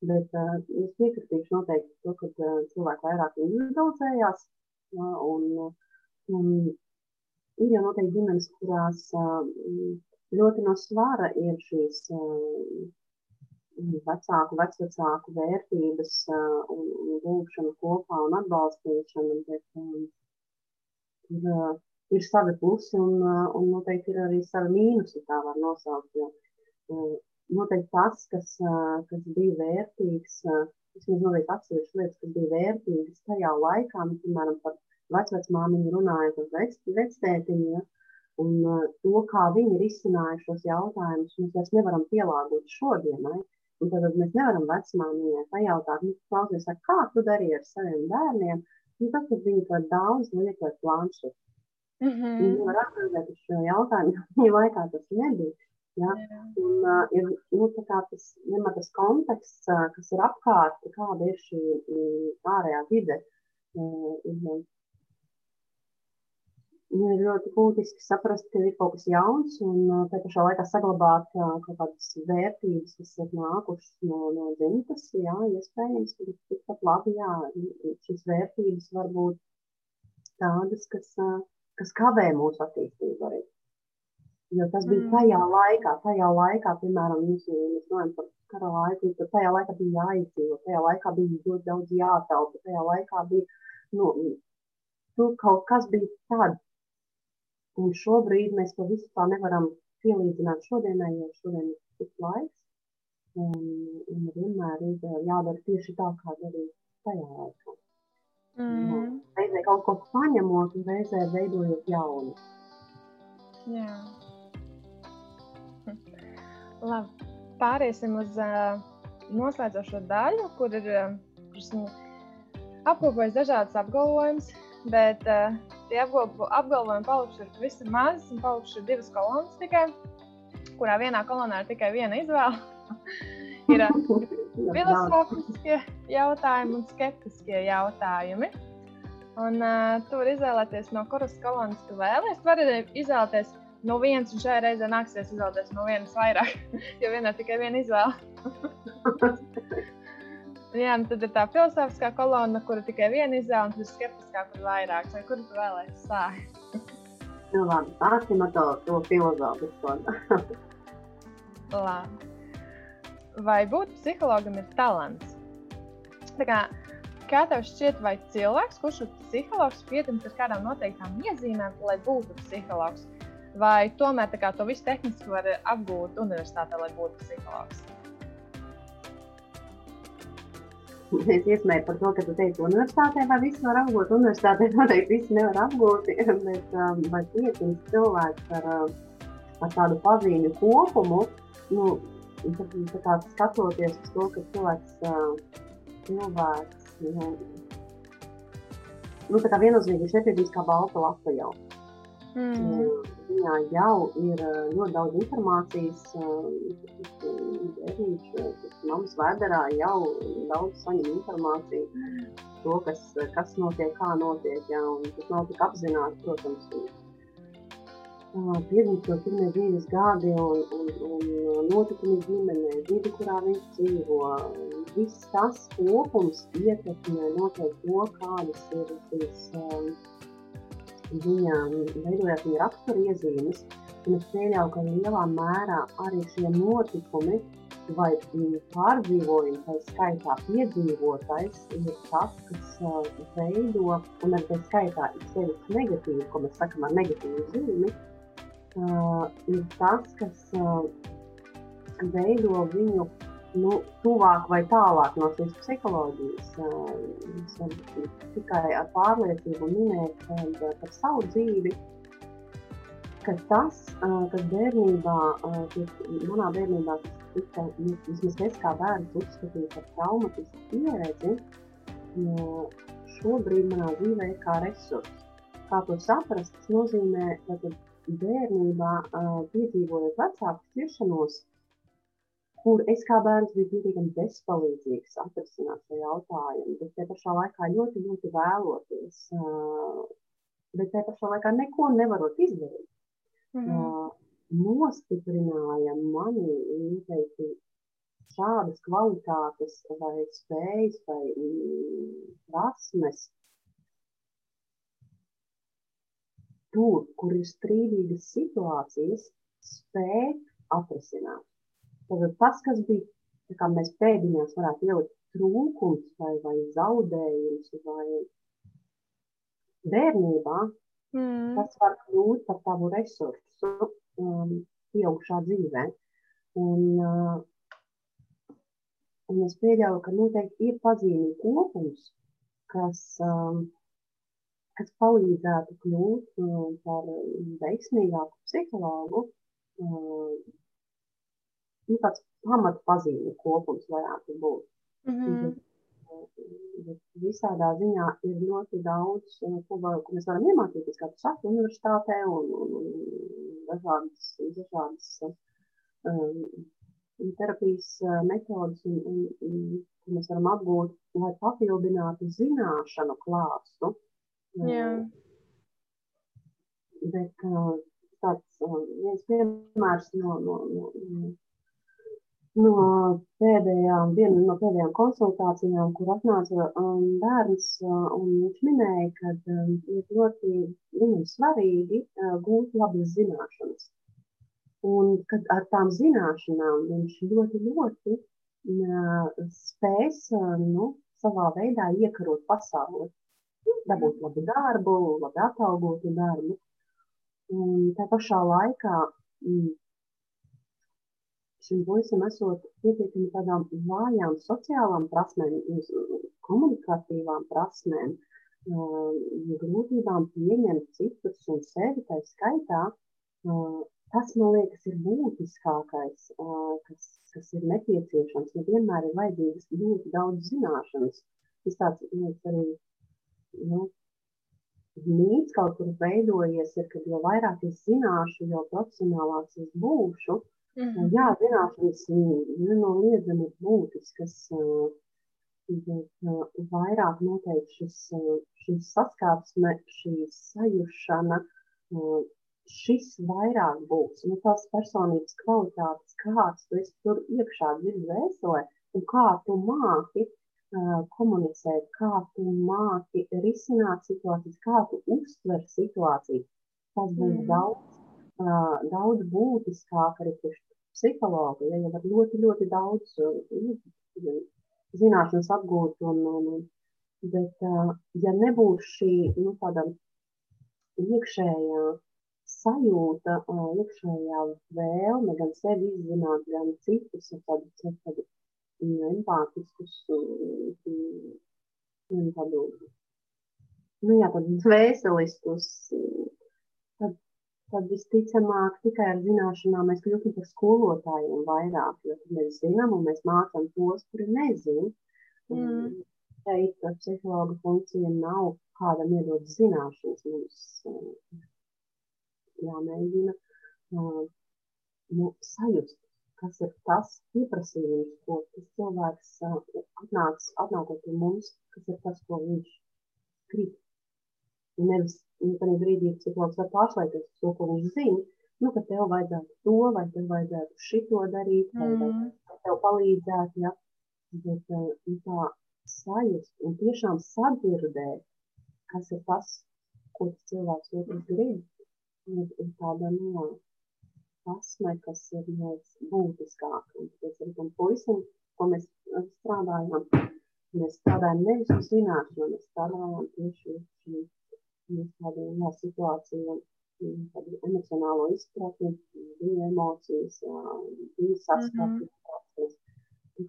Bet uh, es piekritīšu noteikti to, ka uh, cilvēki vairāk individualizējās. Uh, un, un ir jau noteikti ģimenes, kurās uh, ļoti no svara ir šīs uh, vecāku, vecvecāku vērtības uh, un, un lūkšana kopā un atbalstīšana. Bet, um, ir, uh, ir savi plusi un, uh, un noteikti ir arī savi mīnusi, tā var nosaukt. Jo, noteikti tas, kas, kas bija vērtīgs, vismaz noteikti atsevišķas lietas, kas bija vērtīgas tajā laikā, nu, piemēram, par vecvecmāmiņu runājot ar vec, vectētiņu, ja, un to, kā viņi ir izcinājuši šos jautājumus, mēs vairs nevaram pielāgot šodienai. Un tad mēs nevaram vecmāmiņai pajautāt, nu, klausies, kā tu darīji ar saviem bērniem, nu, tad, kad viņi to daudz lietot planšetu. Mm -hmm. Viņi var atbildēt uz šo jautājumu, *laughs* jo viņa laikā tas nebija. Ja? Un, uh, ir nu, tas, vienmēr tas konteksts, uh, kas ir apkārt, kāda ir šī mm, ārējā vide. Uh, ir, Nu, ir ļoti būtiski saprast, ka ir kaut kas jauns un tā pašā laikā saglabāt kaut kādas vērtības, kas ir nākušas no, no dzimtas. Jā, iespējams, ka tikpat labi, jā, šīs vērtības var būt tādas, kas, kas kavē mūsu attīstību arī. Jo tas bija mm. tajā laikā, tajā laikā, piemēram, mēs, mēs runājam par kara laiku, tad tajā laikā bija jāizdzīvo, tajā laikā bija ļoti daudz jātaupa, tajā laikā bija, nu, tur kaut kas bija tāds, Un šobrīd mēs to visu tā nevaram pielīdzināt šodienai, jo šodien ir cits laiks. Un, un vienmēr ir jādara tieši tā, kā darīja tajā laikā. Mm. Reizē kaut ko paņemot, un reizē veidojot jaunu. Jā. Labi. Pāriesim uz uh, noslēdzošo daļu, kur ir uh, apkopojis dažādas apgalvojumus, bet uh, tie apgalvojumi palikuši ir pavisam maz, un palikuši ir divas kolonas tikai, kurā vienā kolonā ir tikai viena izvēle. *laughs* ir *laughs* filozofiskie jautājumi un skeptiskie jautājumi. Un, uh, tu vari izvēlēties, no kuras kolonas tu vēlies. Tu vari izvēlēties no vienas, un šajā reizē nāksies izvēlēties no vienas vairāk, *laughs* jo vienā tikai viena izvēle. Jā, nu tad ir tā filozofiskā kolona, kura tikai viena izvēle, un tad ir skeptiskā, kur vairāk. Vai kur tu vēlēsies sākt? *laughs* nu, labi, sāksim ar to, to filozofisko. *laughs* Vai būt psihologam ir talants? Tā kā, kā tev šķiet, vai cilvēks, kurš ir psihologs, pietiekams ar kādām noteiktām iezīmēm, lai būtu psihologs? Vai tomēr kā, to visu tehniski var apgūt universitātē, lai būtu psihologs? Es iesmēju par to, ka tu teici, universitātē vai viss var apgūt. Universitātē noteikti viss nevar apgūt, *laughs* bet um, vai pietiks cilvēks ar, um, ar tādu pazīmi kopumu, nu, tad, tā kā skatoties uz to, ka cilvēks, uh, cilvēks, nu, nu tā kā viennozīmīgi viņš nepiedīs kā balta lapa jau. Mm. Viņā jau ir ļoti daudz informācijas. Bērniņš, mammas vēderā jau daudz saņem informāciju. To, kas, kas notiek, kā notiek. Jā, tas nav tik apzināti, protams. Piedzīvot pirmie dzīves gadi un, un, un notikumi ģimenē, vidi, kurā viņš dzīvo. Viss tas kopums ietekmē noteikti to, kādas ir šīs um, viņām veidojās viņa rakstura iezīmes, un es pieļauju, ka lielā mērā arī šie notikumi vai pārdzīvojumi, tā skaitā piedzīvotais, ir tas, kas uh, veido, un ar tā skaitā ir sevišķi negatīvi, ko mēs sakam ar negatīvu zīmi, uh, ir tas, kas uh, veido viņu nu, tuvāk vai tālāk no šīs psiholoģijas. Es varu tikai ar pārliecību minēt par savu dzīvi. ka tas, kas bērnībā, manā bērnībā, tika, vismaz es kā bērns uzskatīju par traumatisku pieredzi, šobrīd manā dzīvē ir kā resurss. Kā to saprast, tas nozīmē, ka bērnībā piedzīvojot vecāku šķiršanos, kur es kā bērns biju pietiekami bezpalīdzīgs atrisināt šo jautājumu, bet te pašā laikā ļoti, ļoti vēloties, bet te pašā laikā neko nevarot izdarīt. Mm -hmm. Nostiprināja mani noteikti šādas kvalitātes vai spējas vai mm, prasmes, tur, kur ir strīdīgas situācijas, spēt atrisināt. Tad tas, kas bija, kā mēs pēdiņās varētu ielikt trūkums vai, vai zaudējums vai bērnībā, mm. tas var kļūt par tavu resursu um, pieaugšā dzīvē. Un, uh, un es pieļauju, ka noteikti ir pazīmi kopums, kas um, kas palīdzētu kļūt uh, par veiksmīgāku psihologu. Uh, nu, tāds pamatpazīmi kopums varētu būt. Mm -hmm. bet, visādā ziņā ir ļoti daudz, uh, ko, var, ko mēs varam iemācīties, kā tu saki, universitātē un, un, un dažādas, dažādas um, terapijas metodas, un, un, un, ko mēs varam apgūt, lai papildinātu zināšanu klāstu. Jā. Bet tāds viens piemērs no, no, no, no pēdējām, viena no pēdējām konsultācijām, kur atnāca um, bērns, uh, un viņš minēja, ka um, ir ļoti viņam svarīgi uh, gūt labas zināšanas. Un kad ar tām zināšanām viņš ļoti, ļoti uh, spēs uh, nu, savā veidā iekarot pasauli dabūt labu darbu, labi atalgotu darbu. Un tā pašā laikā mm, šim puisim esot pietiekami tādām vājām sociālām prasmēm, komunikatīvām prasmēm, grūtībām pieņemt citus un sevi tā skaitā, tas, man liekas, ir būtiskākais, kas, kas ir nepieciešams. Nevienmēr ir vajadzīgas ļoti daudz zināšanas. Tas tāds, liekas, arī nu, mīts kaut kur veidojies, ir, ka jo vairāk es zināšu, jo profesionālāks es būšu. Mm. Jā, zināšanas nenoliedzami ir būtiskas, bet vairāk noteikti šis, šī saskarsme, šī sajušana, šis vairāk būs. Nu, tās personības kvalitātes, kāds tu esi tur iekšā dziļi vēstulē un kā tu māki komunicēt, kā tu māki risināt situācijas, kā tu uztver situāciju. Tas būs mm. daudz, daudz būtiskāk arī psihologa, ja jau var ļoti, ļoti daudz uh, zināšanas apgūt. Un, un, bet, ja nebūs šī nu, tāda iekšējā sajūta, iekšējā vēlme gan sevi izzināt, gan citus, tad, tad empātiskus un tādu, nu jā, tādu dvēseliskus, tad, tad visticamāk tikai ar zināšanām mēs kļūstam par skolotājiem vairāk, jo mēs zinām un mēs mācām tos, kuri nezin. Mm. Šeit ar psihologa funkcija nav kādam iedot zināšanas, mums jāmēģina nu, sajust kas ir tas pieprasījums, ko tas cilvēks atnāks, atnākot pie mums, kas ir tas, ko viņš grib. Nevis nu, tādā brīdī psihologs var pārslēgties uz to, ko viņš zina, nu, ka tev vajadzētu to, vai tev vajadzētu šito darīt, vai, mm. vai tev palīdzēt, ja. Bet nu, tā sajust un tiešām sadzirdēt, kas ir tas, ko tas cilvēks otrs grib, ir, ir tāda, nu, jā, prasme, kas ir būtiskāka. Un tāpēc arī tam puisim, ko mēs strādājam, mēs strādājam nevis uz zināšanu, mēs strādājam tieši uz šīm tādiem jā, situācijām, tādu emocionālo izpratni, viņa emocijas, viņa saskatu. Mm -hmm.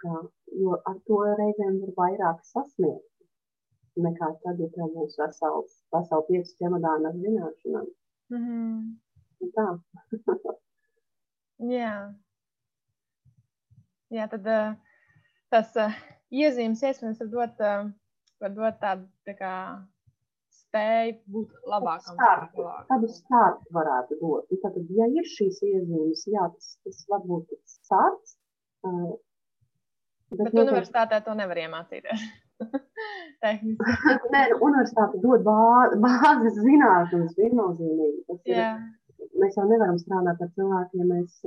kā, jo ar to reizēm var vairāk sasniegt nekā tad, ja tev būs vesels, vesels pieci čemodāni ar zināšanām. Mm -hmm. Tā. *laughs* Jā. Jā, tad uh, tas uh, iezīmes iespējams var dot, uh, var dot tādu tā kā spēju būt labākam. Tādu startu varētu dot. Un tad, ja ir šīs iezīmes, jā, tas, tas var būt starts. Uh, bet bet universitātē to nevar iemācīties. *laughs* Nē, nu, universitāte dod bā, bāzes zināšanas viennozīmīgi. Yeah. Mēs jau nevaram strādāt ar cilvēkiem, ja, mēs,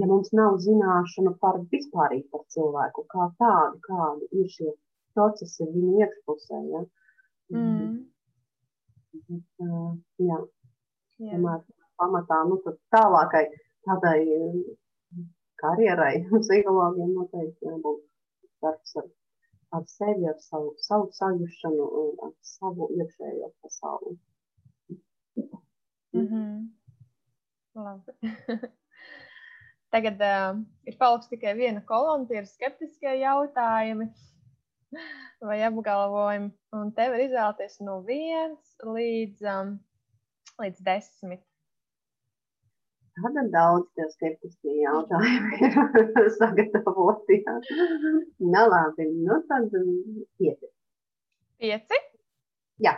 ja mums nav zināšana par vispārīgi par cilvēku, kā tādu, kādi ir šie procesi viņu iekšpusē. Ja? Mm. Uh, jā, yeah. tomēr pamatā nu, tālākai tādai karjerai psihologiem noteikti jābūt darbs ar ar sevi, ar savu, savu sajušanu un ar savu iekšējo pasauli. Mm -hmm. Labi. *laughs* Tagad uh, ir palikusi tikai viena kolona, tie ir skeptiskie jautājumi vai apgalvojumi. Un tev ir izvēlēties no viens līdz, um, līdz desmit. Tāda daudz tie skeptiskie jautājumi ir *laughs* sagatavoti. Nu, labi, nu tad pieci. Pieci? Jā.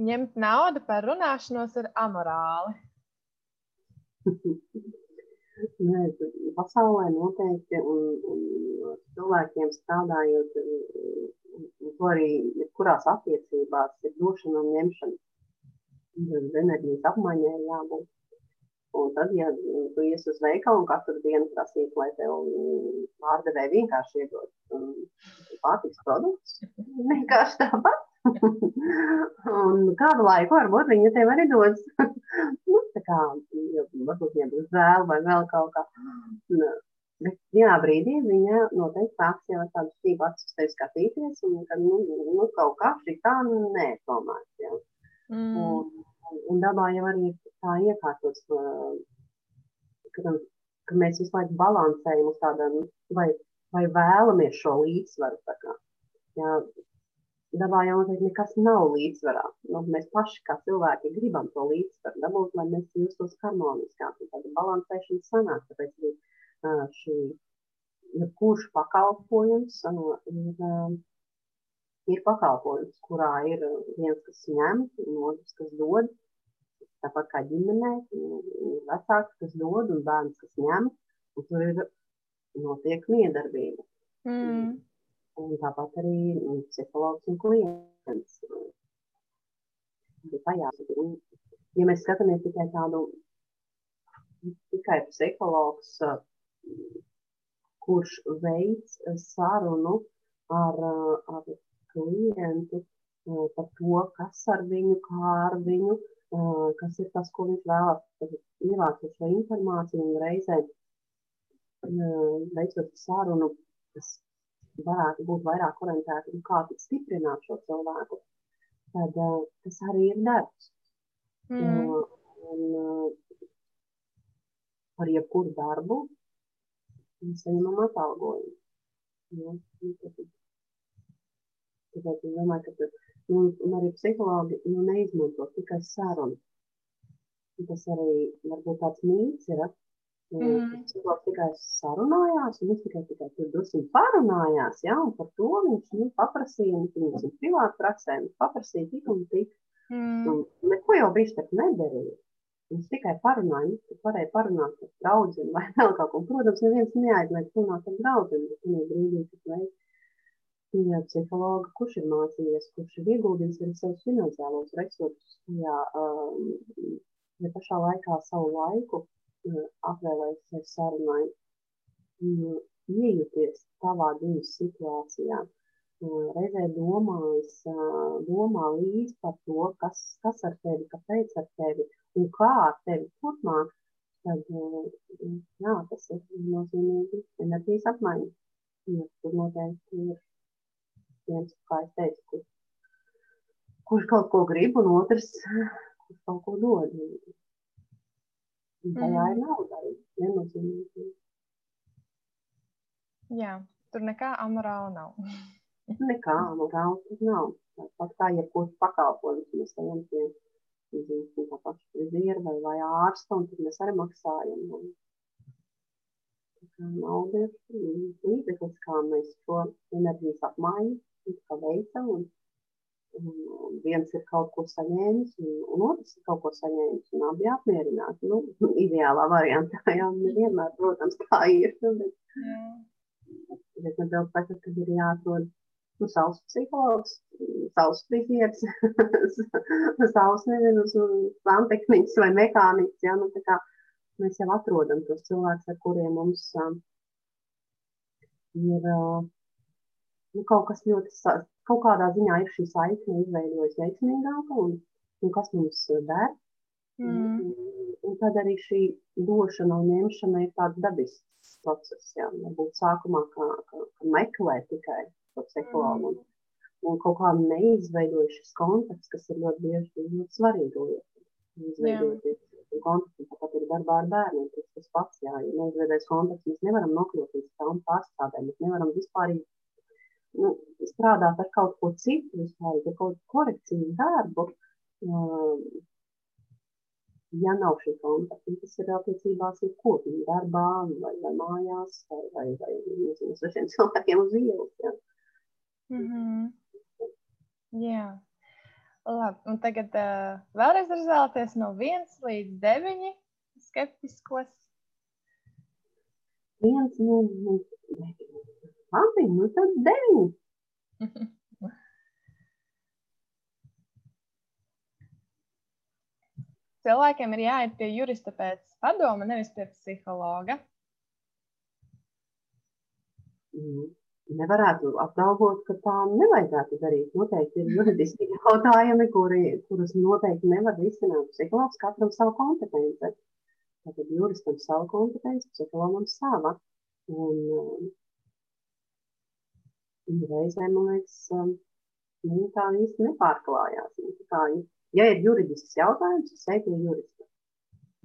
Ņemt naudu par runāšanos ir amorāli. *laughs* Nē, pasaulē noteikti un, un cilvēkiem strādājot to arī jebkurās attiecībās ir došana un ņemšana. Enerģijas apmaiņai jābūt. Un tad, ja tu ies uz veikalu un katru dienu prasīs, lai tev pārdevēji vienkārši iedod um, pārtiks produktus, vienkārši tāpat. *laughs* un kādu laiku varbūt viņa tev arī dos. *laughs* nu, tā kā, varbūt viņai būs žēl vai vēl kaut kā. Bet vienā brīdī viņa noteikti sāks jau ar tādu stīvu acu uz tevi skatīties, un ka, nu, nu, kaut kā šī tā, nē, tomēr, jā. Mm. Un, un dabā jau arī tā iekārtots, ka, ka mēs visu laiku balansējam uz tādām, vai, vai vēlamies šo līdzsvaru, tā kā, jā, dabā jau noteikti nekas nav līdzsvarā. Nu, mēs paši kā cilvēki gribam to līdzsvaru dabūt, lai mēs justos harmoniskāk, tāda balansēšana sanāk, tāpēc arī šī jebkurš pakalpojums ir, ir pakalpojums, kurā ir viens, kas ņem, un otrs, kas dod. Tāpat kā ģimenē, ir vecāks, kas dod, un bērns, kas ņem, un tur ir notiek miedarbība. Mm. Un tāpat arī psihologs un klients. Ja mēs skatāmies tikai tādu, tikai psihologs kurš veids sarunu ar, ar klientu par to, kas ar viņu, kā ar viņu, kas ir tas, ko viņš vēlas ievākt šo informāciju un reizē veicot sarunu, kas varētu būt vairāk orientēta, nu, kā stiprināt šo cilvēku, tad tas arī ir darbs. Mm. Un, par jebkuru darbu Mēs saņemam atalgojumu. Ja? Tāpēc es domāju, ka tur, nu, un arī psihologi nu, neizmanto tikai sarunu. Tas arī varbūt tāds mīts ir. Mm. Cilvēks tikai sarunājās, un viņš tikai, tikai tur drusku parunājās, ja, par to viņš nu, paprasīja, un viņš ir privāti praksē, viņš paprasīja tik un tik. Mm. Un neko jau viņš tak nedarīja. Viņš tikai parunāja, viņš varēja parunāt ar draugu vai *laughs* vēl kaut ko. Protams, neviens neaizliedz runāt ar draugu, bet vienā brīdī, kad veids ja psihologa, kurš ir mācījies, kurš ir ieguldījis arī savus finansiālos resursus, tajā um, ja pašā laikā savu laiku atvēlējis sev sarunai, um, iejuties tavā dzīves situācijā, reizē domājis, uh, domā līdz par to, kas, kas ar tevi, kāpēc ar tevi, un kā ar tevi turpmāk, tad eh, jā, tas ir nozīmīgi enerģijas apmaiņa. Tur noteikti ir viens, kā es teicu, kur, kurš kaut ko grib, un otrs, kurš kaut ko dod. Un tajā mm. ir nauda arī viennozīmīgi. Jā, tur nekā amorāla nav. *laughs* Nekā, morāli tur nav. Tāpat kā jebkurš pakalpojums mēs ejam pie, pie tā paša friziera vai, vai ārsta, un tad mēs arī maksājam. Un, nauda ir līdzeklis, kā mēs šo enerģijas apmaiņu veicam. Un, un viens ir kaut ko saņēmis, un, un otrs ir kaut ko saņēmis, un abi apmierināti. Nu, *laughs* ideālā variantā, jā, nevienmēr, protams, tā ir. Nu, bet, jā. bet man daudz saka, ka ir jāatrod nu, savs psihologs, savs frizieris, *laughs* savs, nezinu, santehniķis vai mehāniķis, jā, nu, kā mēs jau atrodam tos cilvēkus, ar kuriem mums uh, ir uh, nu, kaut kas ļoti, kaut kādā ziņā ir šī saikne izveidojas veiksmīgāka un, un kas mums der. Mm. Un, un tad arī šī došana un ņemšana ir tāds dabisks process. Jā. Varbūt sākumā kā, kā, kā meklē tikai to psihologu. Mm. Un kaut kā neizveidojas šis kontakts, kas ir ļoti bieži ļoti svarīgi lietu. Izveidoties kontaktu, tāpat ir darbā ar bērniem. Tas, tas pats, jā, ja neizveidojas kontakts, mēs nevaram nokļūt līdz tām pārstrādēm. Mēs nevaram vispār nu, strādāt ar kaut ko citu, vispār ar kaut kādu korekciju darbu. Ja nav šī kontakta, tas ir attiecībās ar ko viņa darbā, vai, vai mājās, vai, vai, vai nezinu, svešiem cilvēkiem uz ielas. Ja. Mm -hmm. Jā. Labi, un tagad uh, vēlreiz izvēlēties no 1 līdz 9 skeptiskos. Viens, nu, nu, labi, nu tad 9. *laughs* Cilvēkiem ir jāiet pie jurista pēc padoma, nevis pie psihologa. Mm nevarētu apgalvot, ka tā nevajadzētu darīt. Noteikti ir juridiski *laughs* jautājumi, kuri, kurus noteikti nevar risināt psihologs, katram savu kompetenci. Tātad juristam savu kompetenci, psihologam sava. Un, un reizēm, man liekas, nu, tā īsti nepārklājās. Nu, kā, ja ir juridisks jautājums, tad ej pie jurista.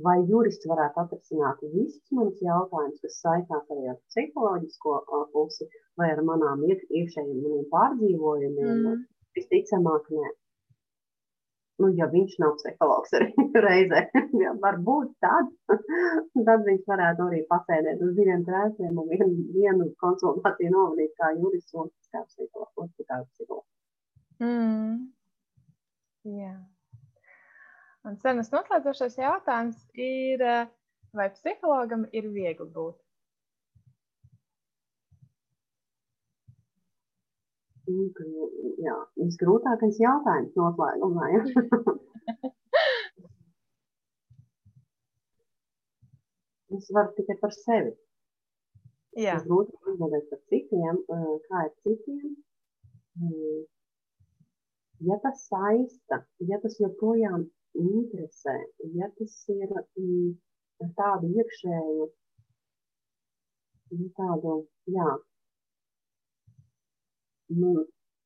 Vai jurists varētu atrisināt visus manus jautājumus, kas saistās arī ar psiholoģisko pusi, vai ar manām iekšējiem maniem pārdzīvojumiem. Mm. Visticamāk, nē. Nu, ja viņš nav psihologs arī *laughs* reizē, ja, varbūt tad, *laughs* tad viņš varētu arī pasēdēt uz diviem krēsliem un vienu, vienu konsultāciju novadīt kā jurists un kā psihologs. Kā psihologs. Mm. Jā. Un cenas noslēdzošais jautājums ir, vai psihologam ir viegli būt? Jā, visgrūtākais jautājums noslēgumā. Ja? *laughs* es varu tikai par sevi. Jā. Es grūti atbildēt par citiem, kā ir citiem. Ja tas saista, ja tas joprojām interesē, ja tas ir mm, tādu iekšēju, tādu, jā, nu,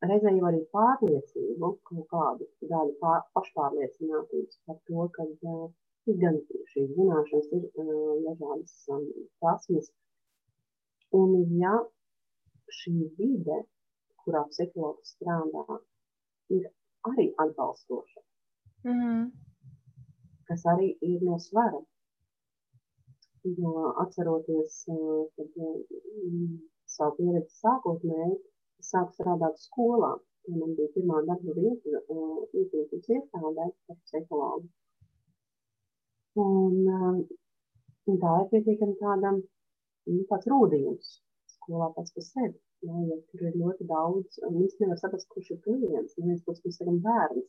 reizē jau arī pārliecību, kaut kādu daļu pār, pašpārliecinātības par to, ka uh, gan šīs zināšanas ir uh, dažādas um, prasmes. Un ja šī vide, kurā psihologs strādā, ir arī atbalstoša, mm -hmm. kas arī ir no svara. Jo atceroties, kad um, savu pieredzi sākotnēji, sāku strādāt skolā. Man bija pirmā darba vieta izglītības iestādē par psihologu. Un, un tā ir pietiekami tāda, nu, tāds rūdījums skolā pats par sevi. Jā, jo tur ir ļoti daudz, un es nevaru saprast, kurš ir klients. No vienas puses mēs esam bērns,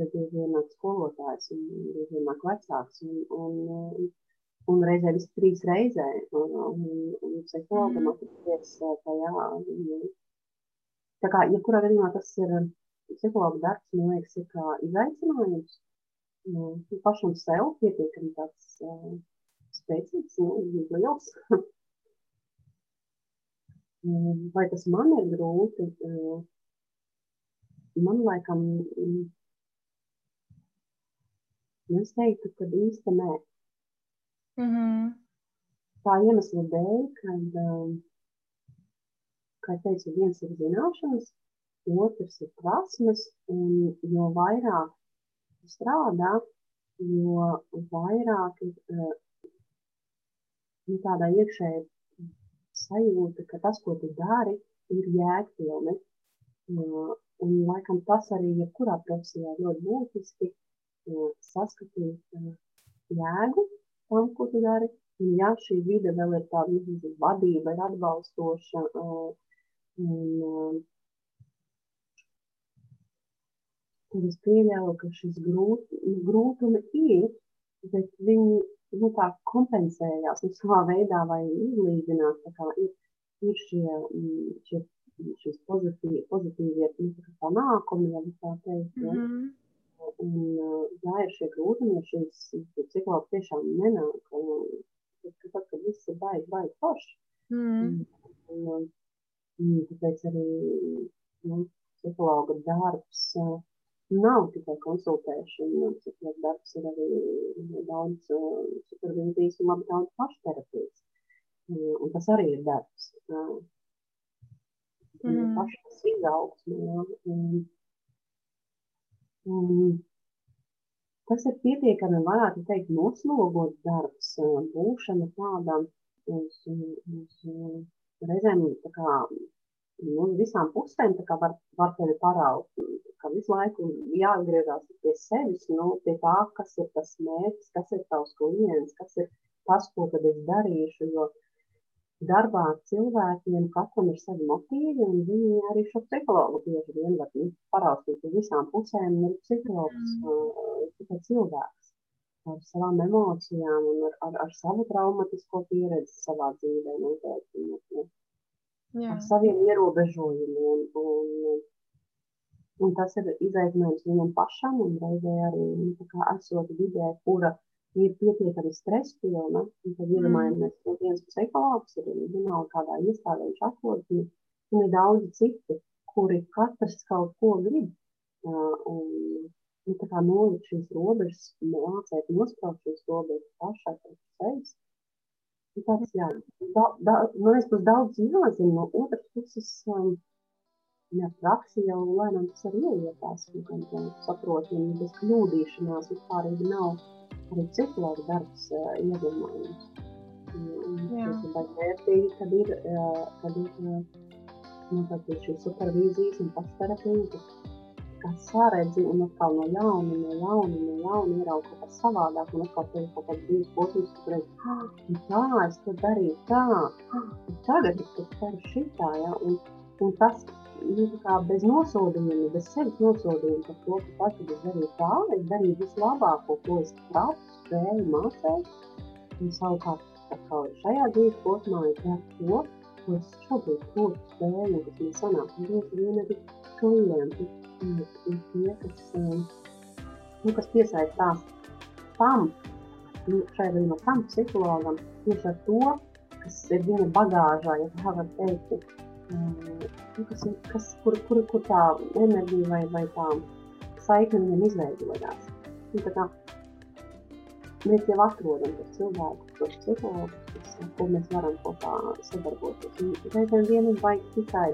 bet bieži vien nāk skolotājs un bieži vien nāk vecāks. Un, un, un reizē viss trīs reizē. Un, un, un psihologam mm. atrodas tajā Tā kā, ja kurā gadījumā tas ir um, psihologa darbs, man liekas, ir kā izaicinājums nu, pašam sev pietiekami tāds uh, spēcīgs, nu, liels. *laughs* Vai tas man ir grūti? Uh, man laikam, um, es teiktu, ka īsti nē. Mm -hmm. Tā iemesla dēļ, kad uh, kā teicu, viens ir zināšanas, otrs ir prasmes, un jo vairāk strādā, jo vairāk ir nu, tādā iekšēja sajūta, ka tas, ko tu dari, ir jēgpilni. Un, laikam, tas arī jebkurā profesijā ļoti būtiski saskatīt jēgu tam, ko tu dari. Un, ja šī vide vēl ir tāda vadība, ir atbalstoša, un, tad es pieļauju, ka šis grūt, grūtumi ir, bet viņi nu, tā kompensējās nu, savā veidā vai izlīdzinās. Ir, ir šie, šie, šīs pozitīvie, pozitīvie nu, panākumi, ja tā teikt. Ja. Mm -hmm. Un, jā, ir šie grūtumi, ja šīs psihologs tiešām nenāk. Tad, kad viss ir baigi, baigi forši. Mm. Un, un, un, tāpēc arī nu, psihologa darbs nav tikai konsultēšana, psihologa darbs ir arī daudz supervīzijas un labi daudz pašterapijas. Un tas arī ir darbs. Mm. Pašas izaugsme. Un, un tas ir pietiekami, varētu teikt, noslogots darbs, būšana tādam uz, uz reizēm kā nu, visām pusēm var, var tevi paraut. Ka visu laiku jāatgriežas pie sevis, nu, pie tā, kas ir tas mērķis, kas ir tavs klients, kas ir tas, ko tad es darīšu. Jo darbā ar cilvēkiem katram ir savi motīvi, un viņi arī šo psihologu bieži vien var nu, paraustīt uz visām pusēm. Ir psihologs mm. tikai cilvēks ar savām emocijām un ar, ar, ar savu traumatisko pieredzi savā dzīvē noteikti. Jā. ar saviem ierobežojumiem. Un, un tas ir izaicinājums viņam pašam, un reizē arī nu, esot vidē, kura ir pietiekami stresspilna. Tad iedomājamies, mm. ka viens psihologs ir vienalga kādā iestādē, viņš atrodas, un, un ir daudzi citi, kuri katrs kaut ko grib. Uh, un, nu, tā kā nolikt šīs robežas, mācīt nospraust šīs robežas pašai pēc sevis. Tas, jā, da, da, no vienas puses daudz jāzina, no otras puses um, jā, praksi jau lēnām tas arī ieietās, un, un, un saprot, un bez kļūdīšanās vispār nav arī psihologa darbs uh, iedomājums. Vērtīgi, kad ir, uh, kad ir uh, nu, šī supervīzijas un pašterapija, kas kā saredzi un atkal no jauna, no jauna, no jauna ierauga kaut kas savādāk, un atkal tev kaut kāds brīdis posms, kur redz, ah, tā, es to darīju tā, ah, tagad es to daru šitā, ja, un, un tas, nu, kā bez nosodījuma, bez sevis nosodījuma par to, ka kad es darīju tā, es darīju vislabāko, ko es pratu, spēju, mācēju, un savukārt, atkal šajā dzīves posmā es daru to, ko es šobrīd protu, spēju, kas man sanāk, un bieži vien arī klienti, ir, tie, kas, nu, kas piesaistās tam, nu, šai gadījumā tam psihologam, tieši ar to, kas ir viņa bagāžā, ja tā var teikt, um, nu, kas, kas, kur, kur, kur tā enerģija vai, vai tā saikne viņam izveidojās. Un, tā kā, mēs jau atrodam tos cilvēkus, tos psihologus, ko mēs varam kopā sadarboties. Un reizēm vienam vajag tikai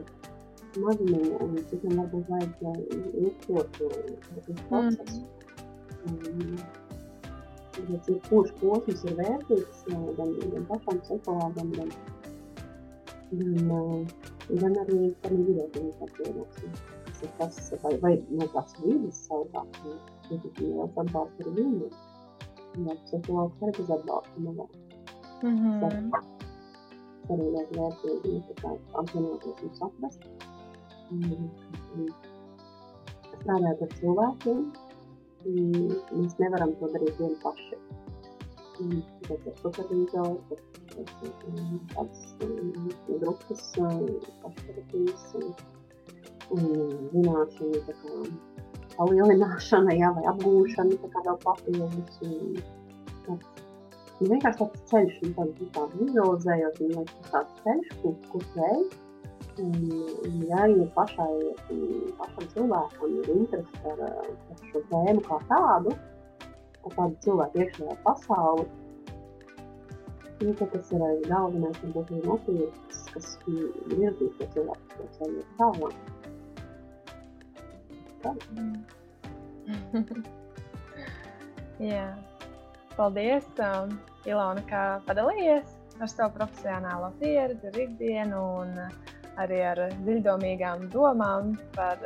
mazumiņa, un citiem varbūt vajag ilgstošu procesu. Mm. Bet ir kurš posms ir vērtīgs gan, gan pašam psihologam, gan, gan, gan arī tam vidētiem pacientam. Tas ir tas, vai, vai no tās vidas savukārt, ja tu liels atbalsts arī viņu, ja psihologs arī bez atbalsta nevar. Mm -hmm. Tas arī ļoti vērtīgi, nu, apzināties un saprast strādājot ar cilvēkiem, mēs nevaram to darīt vieni paši. Tāpēc ar supervīzoru, tādas grupas, pašterapijas un zināšanu tā kā palielināšana, jā, vai apgūšana tā kā vēl papildus. Un, vienkārši tāds ceļš, un tādu tādu vizualizējot, un tas tāds ceļš, kur, kur veids, ja ir pašai, pašam cilvēkam ir interese par, par šo tēmu kā tādu, par tādu cilvēku iekšējā pasauli, nu, tas ir arī galvenais, varbūt arī motīvs, kas virzīs to cilvēku to ceļu tālāk. Jā. Paldies, um, Ilona, ka padalījies ar savu profesionālo pieredzi, ikdienu un arī ar dziļdomīgām domām par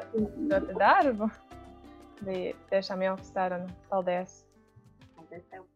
darbu. Bija tiešām jauka saruna. Paldies! Paldies tev!